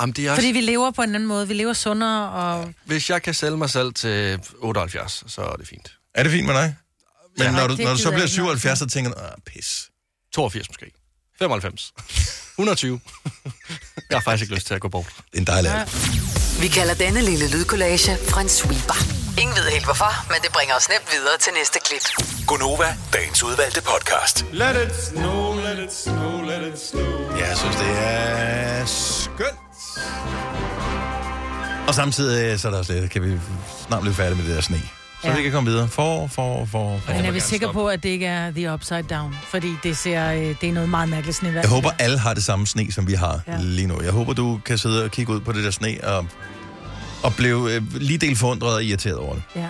Jamen, det er Fordi vi lever på en anden måde. Vi lever sundere, og... Hvis jeg kan sælge mig selv til 78, så er det fint. Er det fint med dig? Men Ja. når, du, når du så bliver jeg ikke, 77, så tænker du, ah, pis. 82 måske. 95. 120. jeg har faktisk ikke lyst til at gå bort. Det er en dejlig Vi kalder denne lille lydkollage en sweeper. Ingen ved helt hvorfor, men det bringer os nemt videre til næste klip. Gunova, dagens udvalgte podcast. Let it snow, let it snow, let it snow. Ja, jeg synes, det er skønt. Og samtidig så er der også lidt, kan vi snart blive færdige med det der sne. Så Ja. vi kan komme videre. For, for, for, for. Men er vi sikre på, at det ikke er The Upside Down? Fordi det, ser, øh, det er noget meget mærkeligt snevejr. Jeg håber, alle har det samme sne, som vi har Ja. lige nu. Jeg håber, du kan sidde og kigge ud på det der sne og, og blive øh, lige del forundret og irriteret over det. Ja.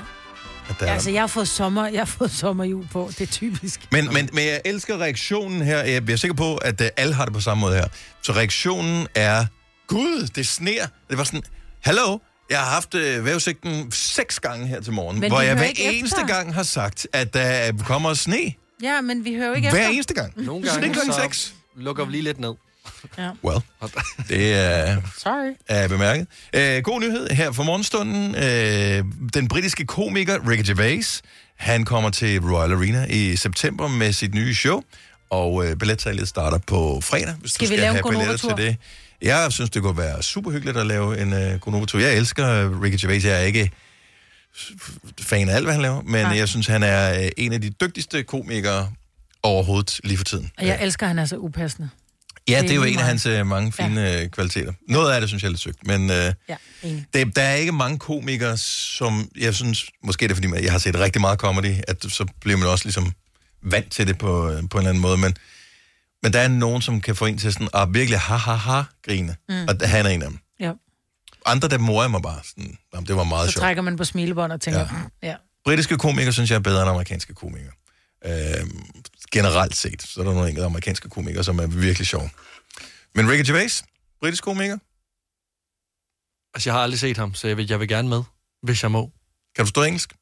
At der Ja, er- altså, jeg har fået sommer, jeg har fået sommerjul på. Det er typisk. Men, men, men jeg elsker reaktionen her. Jeg er sikker på, at øh, alle har det på samme måde her. Så reaktionen er, gud, det sner. Det var sådan, hallo, jeg har haft øh, vejrudsigten seks gange her til morgen, Men hvor jeg hører hver ikke eneste efter. gang har sagt, at der kommer sne. Ja, men vi hører jo ikke Hver efter. eneste gang. Nogle Sne gange klokken så seks. lukker vi lige lidt ned. Ja. Well, det er... Sorry. er bemærket. Øh, god nyhed her for morgenstunden. Øh, den britiske komiker Ricky Gervais, han kommer til Royal Arena i september med sit nye show, og øh, billetsalget starter på fredag, hvis Skal du vi skal lave en have billetter Gonova-tur? til det. Jeg synes, det kunne være super hyggeligt at lave en øh, Gonova-tur. Jeg elsker øh, Ricky Gervais. Jeg er ikke fan af alt, hvad han laver, men Nej. jeg synes, han er øh, en af de dygtigste komikere overhovedet lige for tiden. Og jeg elsker, at han er så upassende. Ja, Det er jo en af hans øh, mange fine ja. kvaliteter. Noget af det synes jeg er lidt sygt, men øh, Ja, det, der er ikke mange komikere, som jeg synes, måske er det fordi, jeg har set rigtig meget comedy, at så bliver man også ligesom vant til det på, øh, på en eller anden måde, men, men der er nogen, som kan få en til sådan at virkelig ha-ha-ha-grine, Mm. og han er en af dem. Ja. Andre, der morer mig bare sådan, "Jamen, det var meget Så sjovt. trækker man på smilebånd og tænker, ja. ja. Britiske komikere synes jeg er bedre end amerikanske komikere. Øh, generelt set, så er der nogle enkelte amerikanske komikere, som er virkelig sjove. Men Ricky Gervais, britisk komiker, Altså, jeg har aldrig set ham, så jeg vil, jeg vil gerne med, hvis jeg må. Kan du forstå engelsk?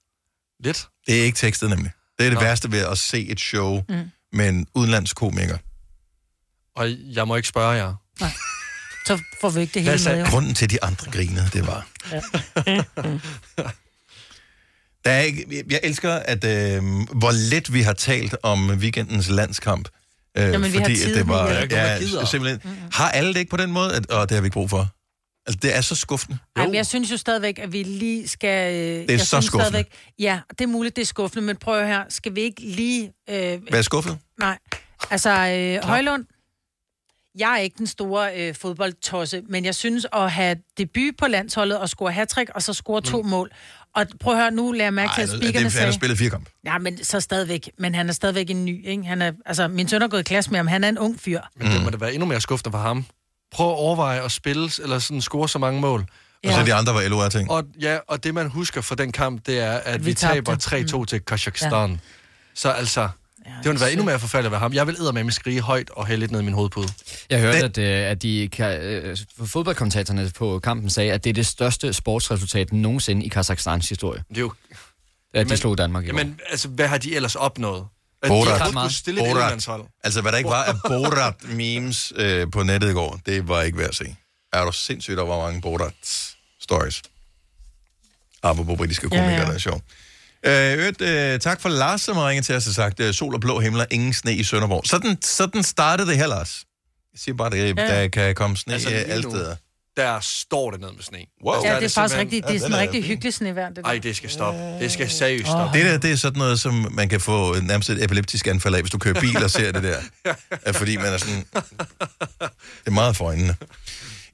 Lidt. Det er ikke tekstet nemlig. Det er det Nå. værste ved at se et show mm. med en udenlandsk komiker. Og jeg må ikke spørge jer. Så får vi ikke det hele sagde- med. jo. Grunden til, at de andre grinede, det var... Ja. Der er ikke, jeg- jeg elsker, at øh, hvor let vi har talt om weekendens landskamp. Øh, Jamen, vi har fordi tid at det var, er ja, gider. simpelthen, har alle det ikke på den måde? At, og det har vi ikke brug for. Altså, det er så skuffende. Ej, men jeg synes jo stadigvæk, at vi lige skal... Det er jeg så synes skuffende. Stadigvæk, ja, det er muligt, det er skuffende, men prøv her, skal vi ikke lige... Øh, Hvad er skuffet? Nej, altså øh, Højlund, jeg er ikke den store øh, fodboldtosse, men jeg synes at have debut på landsholdet og score hat og så score to mål. Og prøv at høre, nu lader jeg mærke til, Ej, at det, speakerne han har sagde... spillet fire kampe. Ja, men så stadigvæk. Men han er stadigvæk en ny, ikke? Han er, altså, min søn er gået i klasse med ham. Han er en ung fyr. Men det må da være endnu mere skuffende for ham. Prøv at overveje at spille, eller sådan score så mange mål. Og så de andre var LOR-ting. Og, ja, og det man husker fra den kamp, det er, at vi, Vi vi taber tabte. 3-2 til Kazakhstan. Ja. Så altså, det ville være endnu mere forfærdeligt ved ham. Jeg vil med at skrige højt og hælde lidt ned i min hovedpude. Jeg hørte, at, øh, at de ka- øh, fodboldkommentatorerne på kampen sagde, at det er det største sportsresultat nogensinde i Kazakhstans historie. Det er jo... At de slog Danmark i. Jamen, altså, hvad har de ellers opnået? At Borat. stille Borat. Altså, hvad der ikke var af Borat-memes øh, på nettet i går, det var ikke værd at se. Er du sindssygt, der var mange Borat-stories. Apropos britiske komikere, ja. ja, ja. der er sjov. Øh, øvrigt, øh, tak for Lars, som har ringet til os og sagt, øh, sol og blå himler, ingen sne i Sønderborg. Sådan, sådan startede det her, Lars. Jeg siger bare, at ja. der kan komme sne Altså, altså, lige alle steder. Der står det ned med sne. Wow. Ja, det er faktisk simpelthen- rigtigt. Det er Ja, sådan er rigtig fin. hyggeligt snevejr, det der. Ej, det skal stoppe. Det skal seriøst stoppe. Det der, det er sådan noget, som man kan få nærmest et epileptisk anfald af, hvis du kører bil og ser det der. (laughs) Ja, fordi man er sådan... Det er meget for øjnene.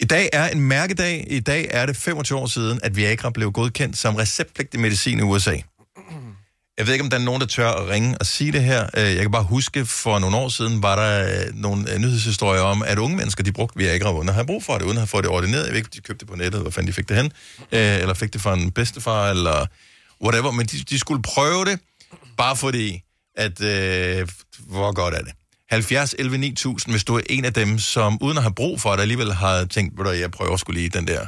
I dag er en mærkedag. I dag er det 25 år siden, at Viagra blev godkendt som receptpligtig medicin i USA. Jeg ved ikke, om der er nogen, der tør at ringe og sige det her. Øh, Jeg kan bare huske, for nogle år siden var der øh, nogle øh, nyhedshistorier om, at unge mennesker, de brugte Viagra uden at have brug for det, uden at have fået det ordineret. Jeg ved ikke, de købte det på nettet, hvor fanden de fik det hen. Eller fik det fra en bedstefar, eller whatever. Men de, de skulle prøve det, bare fordi, at øh, hvor godt er det. 70, 11, 9000, hvis du er en af dem, som uden at have brug for det, alligevel har tænkt, ved du, jeg prøver sgu lige den der.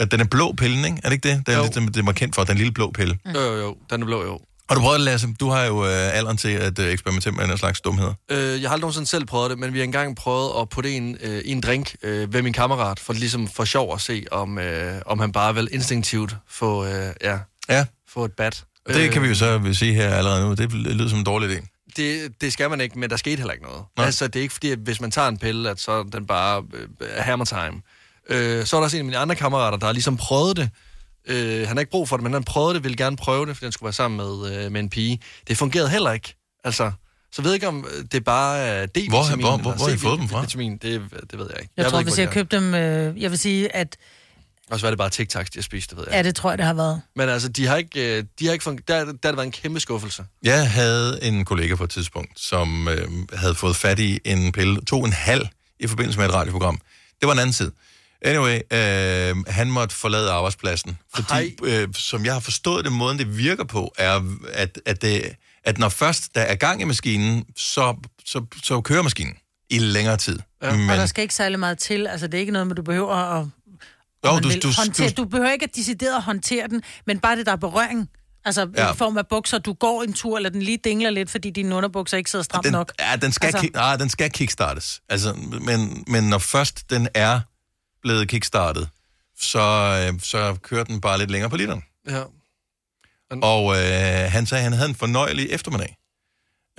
At den er blå pillen, ikke? Er det ikke det? Det er Jo. lidt, det, var kendt for, den lille blå pille. Jo, jo, jo. Den er blå, jo. Har du prøvet det, Lasse? Du har jo øh, alderen til at øh, eksperimentere med den slags dumheder. Øh, jeg har aldrig nogensinde selv prøvet det, men vi har engang prøvet at putte en øh, i en drink øh, ved min kammerat, for ligesom for sjov at se, om, øh, om han bare vil instinktivt få, øh, ja, Ja. få et bat. Og det kan vi jo så sige her allerede nu. Det lyder som en dårlig idé. Det, det skal man ikke, men der skete heller ikke noget. Nej. Altså, det er ikke fordi, at hvis man tager en pille, at så er den bare øh, hammer time. Øh, så er der også en af mine andre kammerater, der har ligesom prøvet det. Øh, han har ikke brug for det, men han prøvede det, ville gerne prøve det, fordi han skulle være sammen med, øh, med en pige. Det fungerede heller ikke. Altså, så jeg ved ikke, om øh, det er bare er D-vitamin. Hvor- hvor- hvor- hvor har I fået dem fra? C-vitamin, det, det ved jeg ikke. Jeg, jeg tror, ikke, hvis jeg købte dem... Øh, jeg vil sige, at Og så er det bare TikToks, de har spist, det ved jeg. Ja, det tror jeg, det har været. Men altså, de har ikke, øh, de har ikke fun- der, der har det været en kæmpe skuffelse. Jeg havde en kollega på et tidspunkt, som øh, havde fået fat i en pille, to en halv i forbindelse med et radioprogram. Det var en anden tid. Anyway, øh, han måtte forlade arbejdspladsen, fordi, øh, som jeg har forstået det, måden det virker på, er, at, at, det, at når først der er gang i maskinen, så, så, så kører maskinen i længere tid. Ja. Men... Og der skal ikke særlig meget til. Altså, det er ikke noget, med du behøver at... Jo, du- du- håndtere. du- du behøver ikke at decideret håndtere den, men bare det, der er berøring. Altså Ja. i form af bukser, du går en tur, eller den lige dingler lidt, fordi dine underbukser ikke sidder stramt den, nok. Ja, den skal, Altså- kick, ah, den skal kickstartes. Altså, men, men når først den er blevet kickstartet, så, øh, så kører den bare lidt længere på literen. Ja. Og øh, han sagde, at han havde en fornøjelig eftermiddag.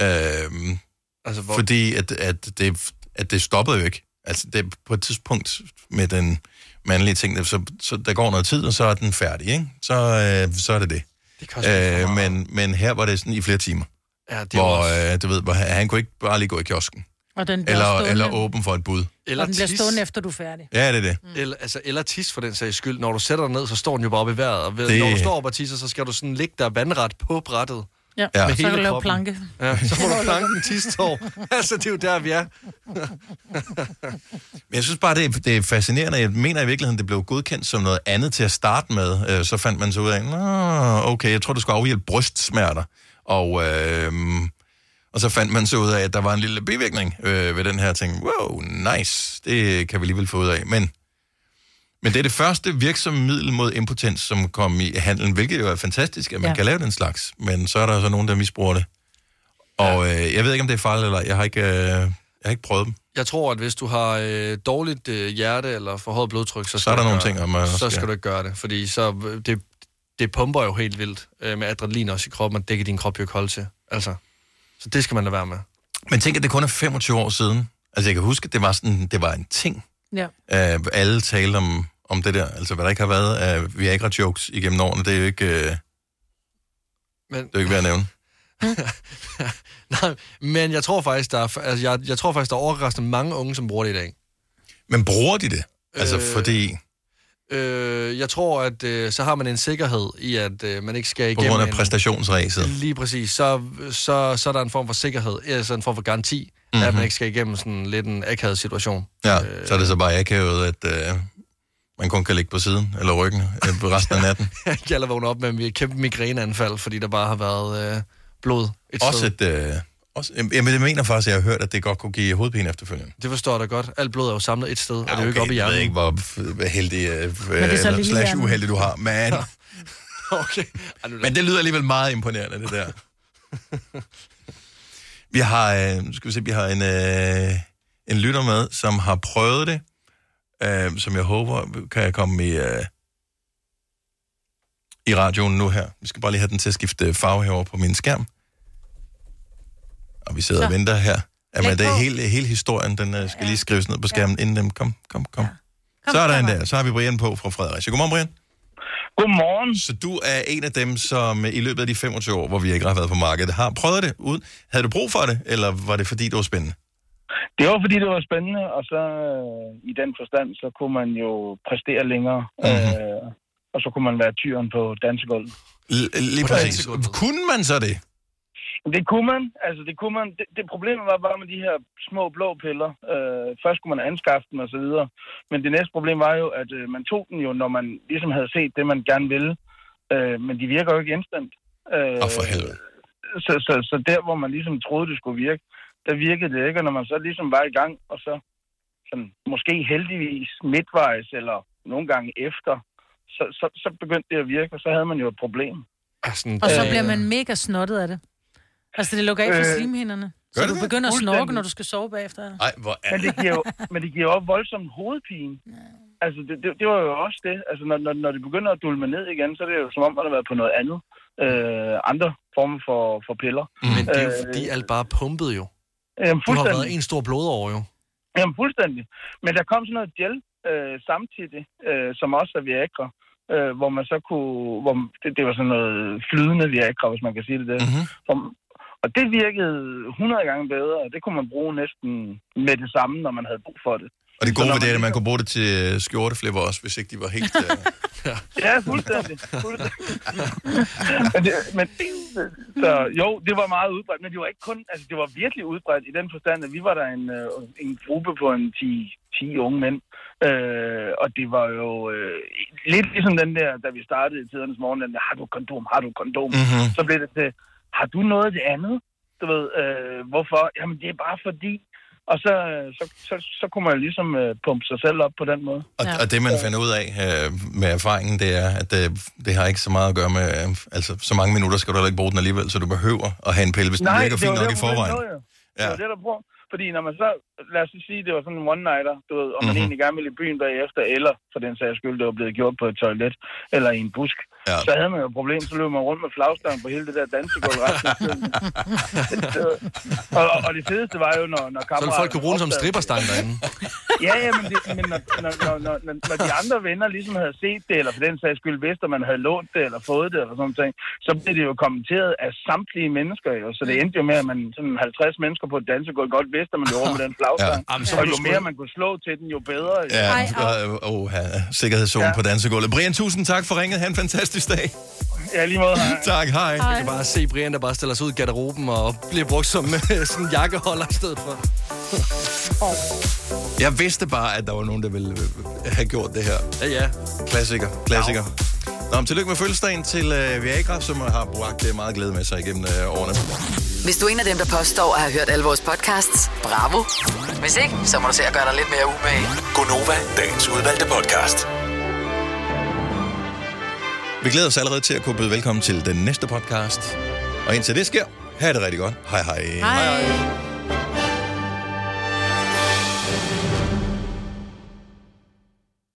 Øh, altså, hvor... Fordi at, at, det, at det stoppede jo ikke. Altså, det på et tidspunkt med den mandlige ting, så, så der går noget tid, og så er den færdig, ikke? Så, øh, så er det det. det meget. men, men her var det sådan i flere timer. Ja, det hvor, også- øh, du ved, hvor han, han kunne ikke bare lige gå i kiosken. Og den bliver Eller, stående, eller åben for et bud. Eller og den bliver tis. stående, efter du er færdig. Ja, det er det. Mm. Eller, altså, eller tis for den sags skyld. Når du sætter dig ned, så står den jo bare oppe i vejret. Og ved, Det- når du står op og tisser, så skal du sådan ligge der vandret på brættet. Ja, Ja. så Med kan hele du lave kroppen. planke. Ja, så får du (laughs) planken tistår. (laughs) altså, det er jo der, vi er. Men jeg synes bare, det er, det er fascinerende. Jeg mener i virkeligheden, det blev godkendt som noget andet til at starte med. Øh, Så fandt man så ud af, okay, jeg tror, det skulle afhjælpe brystsmerter. Og, øh, og så fandt man så ud af, at der var en lille bivirkning øh, ved den her ting. Wow, nice. Det kan vi alligevel få ud af. Men, men det er det første virksomme middel mod impotens, som kom i handelen, hvilket jo er fantastisk, at man Ja. kan lave den slags. Men så er der så nogen, der misbruger det. Og øh, jeg ved ikke, om det er farligt eller jeg har ikke, øh, jeg har ikke prøvet dem. Jeg tror, at hvis du har øh, dårligt øh, hjerte eller forhøjet blodtryk, så, Så skal er der du nogle gøre- ting, om også så skal- skal du ikke gøre det. Fordi så, øh, det, det pumper jo helt vildt øh, med adrenalin også i kroppen, og det kan din krop jo ikke holde til. Altså, så det skal man lade være med. Men tænk, at det kun er 25 år siden. Altså, jeg kan huske, at det var, sådan, det var en ting. Ja. Uh, alle talte om, om det der. Altså, hvad der ikke har været af Viagra-jokes igennem årene, det er jo ikke, uh, det Men, er jo ikke værd at nævne. (laughs) nej, men jeg tror faktisk, der er, altså, jeg, jeg tror faktisk, der er overraskende mange unge, som bruger det i dag. Men bruger de det? Altså, Øh, øh... fordi Øh, jeg tror, at øh, så har man en sikkerhed i, at øh, man ikke skal på igennem grund af en- præstationsræset. Lige præcis. Så, så, så er der en form for sikkerhed, altså en form for garanti, mm-hmm. at man ikke skal igennem sådan lidt en akavet situation. Ja, så er det så bare akavet, at uh, man kun kan ligge på siden eller ryggen øh, resten af natten. (laughs) Jeg eller vågner op med et kæmpe migræneanfald, fordi der bare har været øh, blod et Også sted. et... Uh, også, jamen, jeg mener faktisk, at jeg har hørt, at det godt kunne give hovedpine efterfølgende. Det forstår jeg da godt. Alt blod er jo samlet et sted, ja, og det er jo ikke okay, oppe i Jeg ved hjernen. ikke, hvor heldig det så eller slash hjernen. uheldig du har, men... (laughs) okay. Men det lyder alligevel meget imponerende, det der. (laughs) vi har, øh, skal vi se, vi har en, øh, en lytter med, som har prøvet det, øh, som jeg håber kan komme i, øh, i radioen nu her. Vi skal bare lige have den til at skifte farve herover på min skærm. Og vi sidder Så. og venter her. Jamen, Læg det er hele, hele historien, den øh, skal lige skrives ned på skærmen, inden dem... Kom, kom, kom. Så er der en der. Så har vi Brian på fra Fredericia. Godmorgen, Brian. Godmorgen. Så du er en af dem, som i løbet af de 25 år, hvor vi ikke har været på markedet, har prøvet det ud. Havde du brug for det, eller var det fordi, det var spændende? Det var fordi, det var spændende, og så øh, i den forstand, så kunne man jo præstere længere. Mm-hmm. Øh, og så kunne man være tyren på dansegulvet. L- lige præcis. Kunne man så det? Det kunne man. Altså, det kunne man. Det, det problemet var bare med de her små blå piller. Øh, først skulle man anskaffe dem og så videre. Men det næste problem var jo, at øh, man tog den jo, når man ligesom havde set det, man gerne ville. Øh, men de virker jo ikke instant. Øh, Og for helvede. så, så, så der, hvor man ligesom troede, det skulle virke, der virkede det ikke. Og når man så ligesom var i gang, og så sådan, måske heldigvis midtvejs, eller nogle gange efter, så, så, så begyndte det at virke, og så havde man jo et problem. Altså, Og så Øh, bliver man mega snottet af det. Altså, det lukker af for Øh, slimhinderne. Så du det? begynder at snorke, når du skal sove bagefter. Nej, hvor er Men det giver jo, men det giver jo også voldsom hovedpine. Altså, det, det, det, var jo også det. Altså, når, når, når det begynder at dulme ned igen, så er det jo som om, man har været på noget andet. Øh, andre former for, for piller. Men det er jo fordi, alt bare pumpet jo. Øh, jamen, Du har været en stor blodover jo. Jamen, fuldstændig. Men der kom sådan noget gel øh, samtidig, øh, som også er Viagra, øh, hvor man så kunne... Hvor, det, det var sådan noget flydende Viagra, hvis man kan sige det der. Mm-hmm. Hvor, og det virkede 100 gange bedre, og det kunne man bruge næsten med det samme, når man havde brug for det. Og det gode ved det er, man at man kunne bruge det til øh, skjorteflipper også, hvis ikke de var helt... Øh, (laughs) Ja, fuldstændig. fuldstændig. (laughs) men, det, men så, jo, det var meget udbredt, men det var ikke kun, altså det var virkelig udbredt i den forstand, at vi var der en, øh, en gruppe på en 10, 10 unge mænd, øh, og det var jo øh, lidt ligesom den der, da vi startede i tidernes morgen, den der, har du kondom, har du kondom? Mhm. Så blev det til, har du noget af det andet? Du ved, øh, hvorfor? Jamen det er bare fordi, og så, så, så, så kunne man ligesom øh, pumpe sig selv op på den måde. og, og det, man finder ud af øh, med erfaringen, det er, at det, det har ikke så meget at gøre med... Øh, altså, så mange minutter skal du heller ikke bruge den alligevel, så du behøver at have en pille, hvis den virker det fint nok i forvejen. lå jo. Det Ja. var det, der bruger. Fordi når man så, lad os sige, det var sådan en one-nighter, du ved, og man Mhm. egentlig gerne ville i byen bagefter, eller for den sags skyld, det var blevet gjort på et toilet, eller i en busk, ja. så havde man jo et problem, så løb man rundt med flagstang på hele det der dansegulv resten af tiden. og, og, det fedeste var jo, når, når Så ville folk kunne bruge den som stripperstang derinde. (laughs) Ja, ja, men, det, men når, når, når, når, når, når de andre venner ligesom havde set det, eller for den sags skyld vidste, at man havde lånt det, eller fået det, eller sådan noget, så blev det jo kommenteret af samtlige mennesker, jo. Så det endte jo med, at man sådan 50 mennesker på et dansegulv godt vidste, at man løb rundt med den flagstang. Ja. Jamen, så og jo mere man kunne slå til den, jo bedre. Jo. Ja, og, og, ja, sikkerhedszone ja. på dansegulvet. Brian, tusind tak for ringet. Ha' en fantastisk dag. Ja, lige måde. (laughs) Hej. tak, hej. Jeg kan bare se Brian, der bare stiller sig ud i garderoben og bliver brugt som øh, sådan en jakkeholder i stedet for. (laughs) Jeg vidste bare, at der var nogen, der ville øh, have gjort det her. Ja, ja. Klassiker, klassiker. Nå, men tillykke med fødselsdagen til øh, Viagra, som har bragt øh, meget glæde med sig igennem øh, årene. Hvis du er en af dem, der påstår at have hørt alle vores podcasts, bravo. Hvis ikke, så må du se at gøre dig lidt mere umage. Gonova, dagens udvalgte podcast. Vi glæder os allerede til at kunne byde velkommen til den næste podcast. Og indtil det sker, have det rigtig godt. Hej hej. Hej.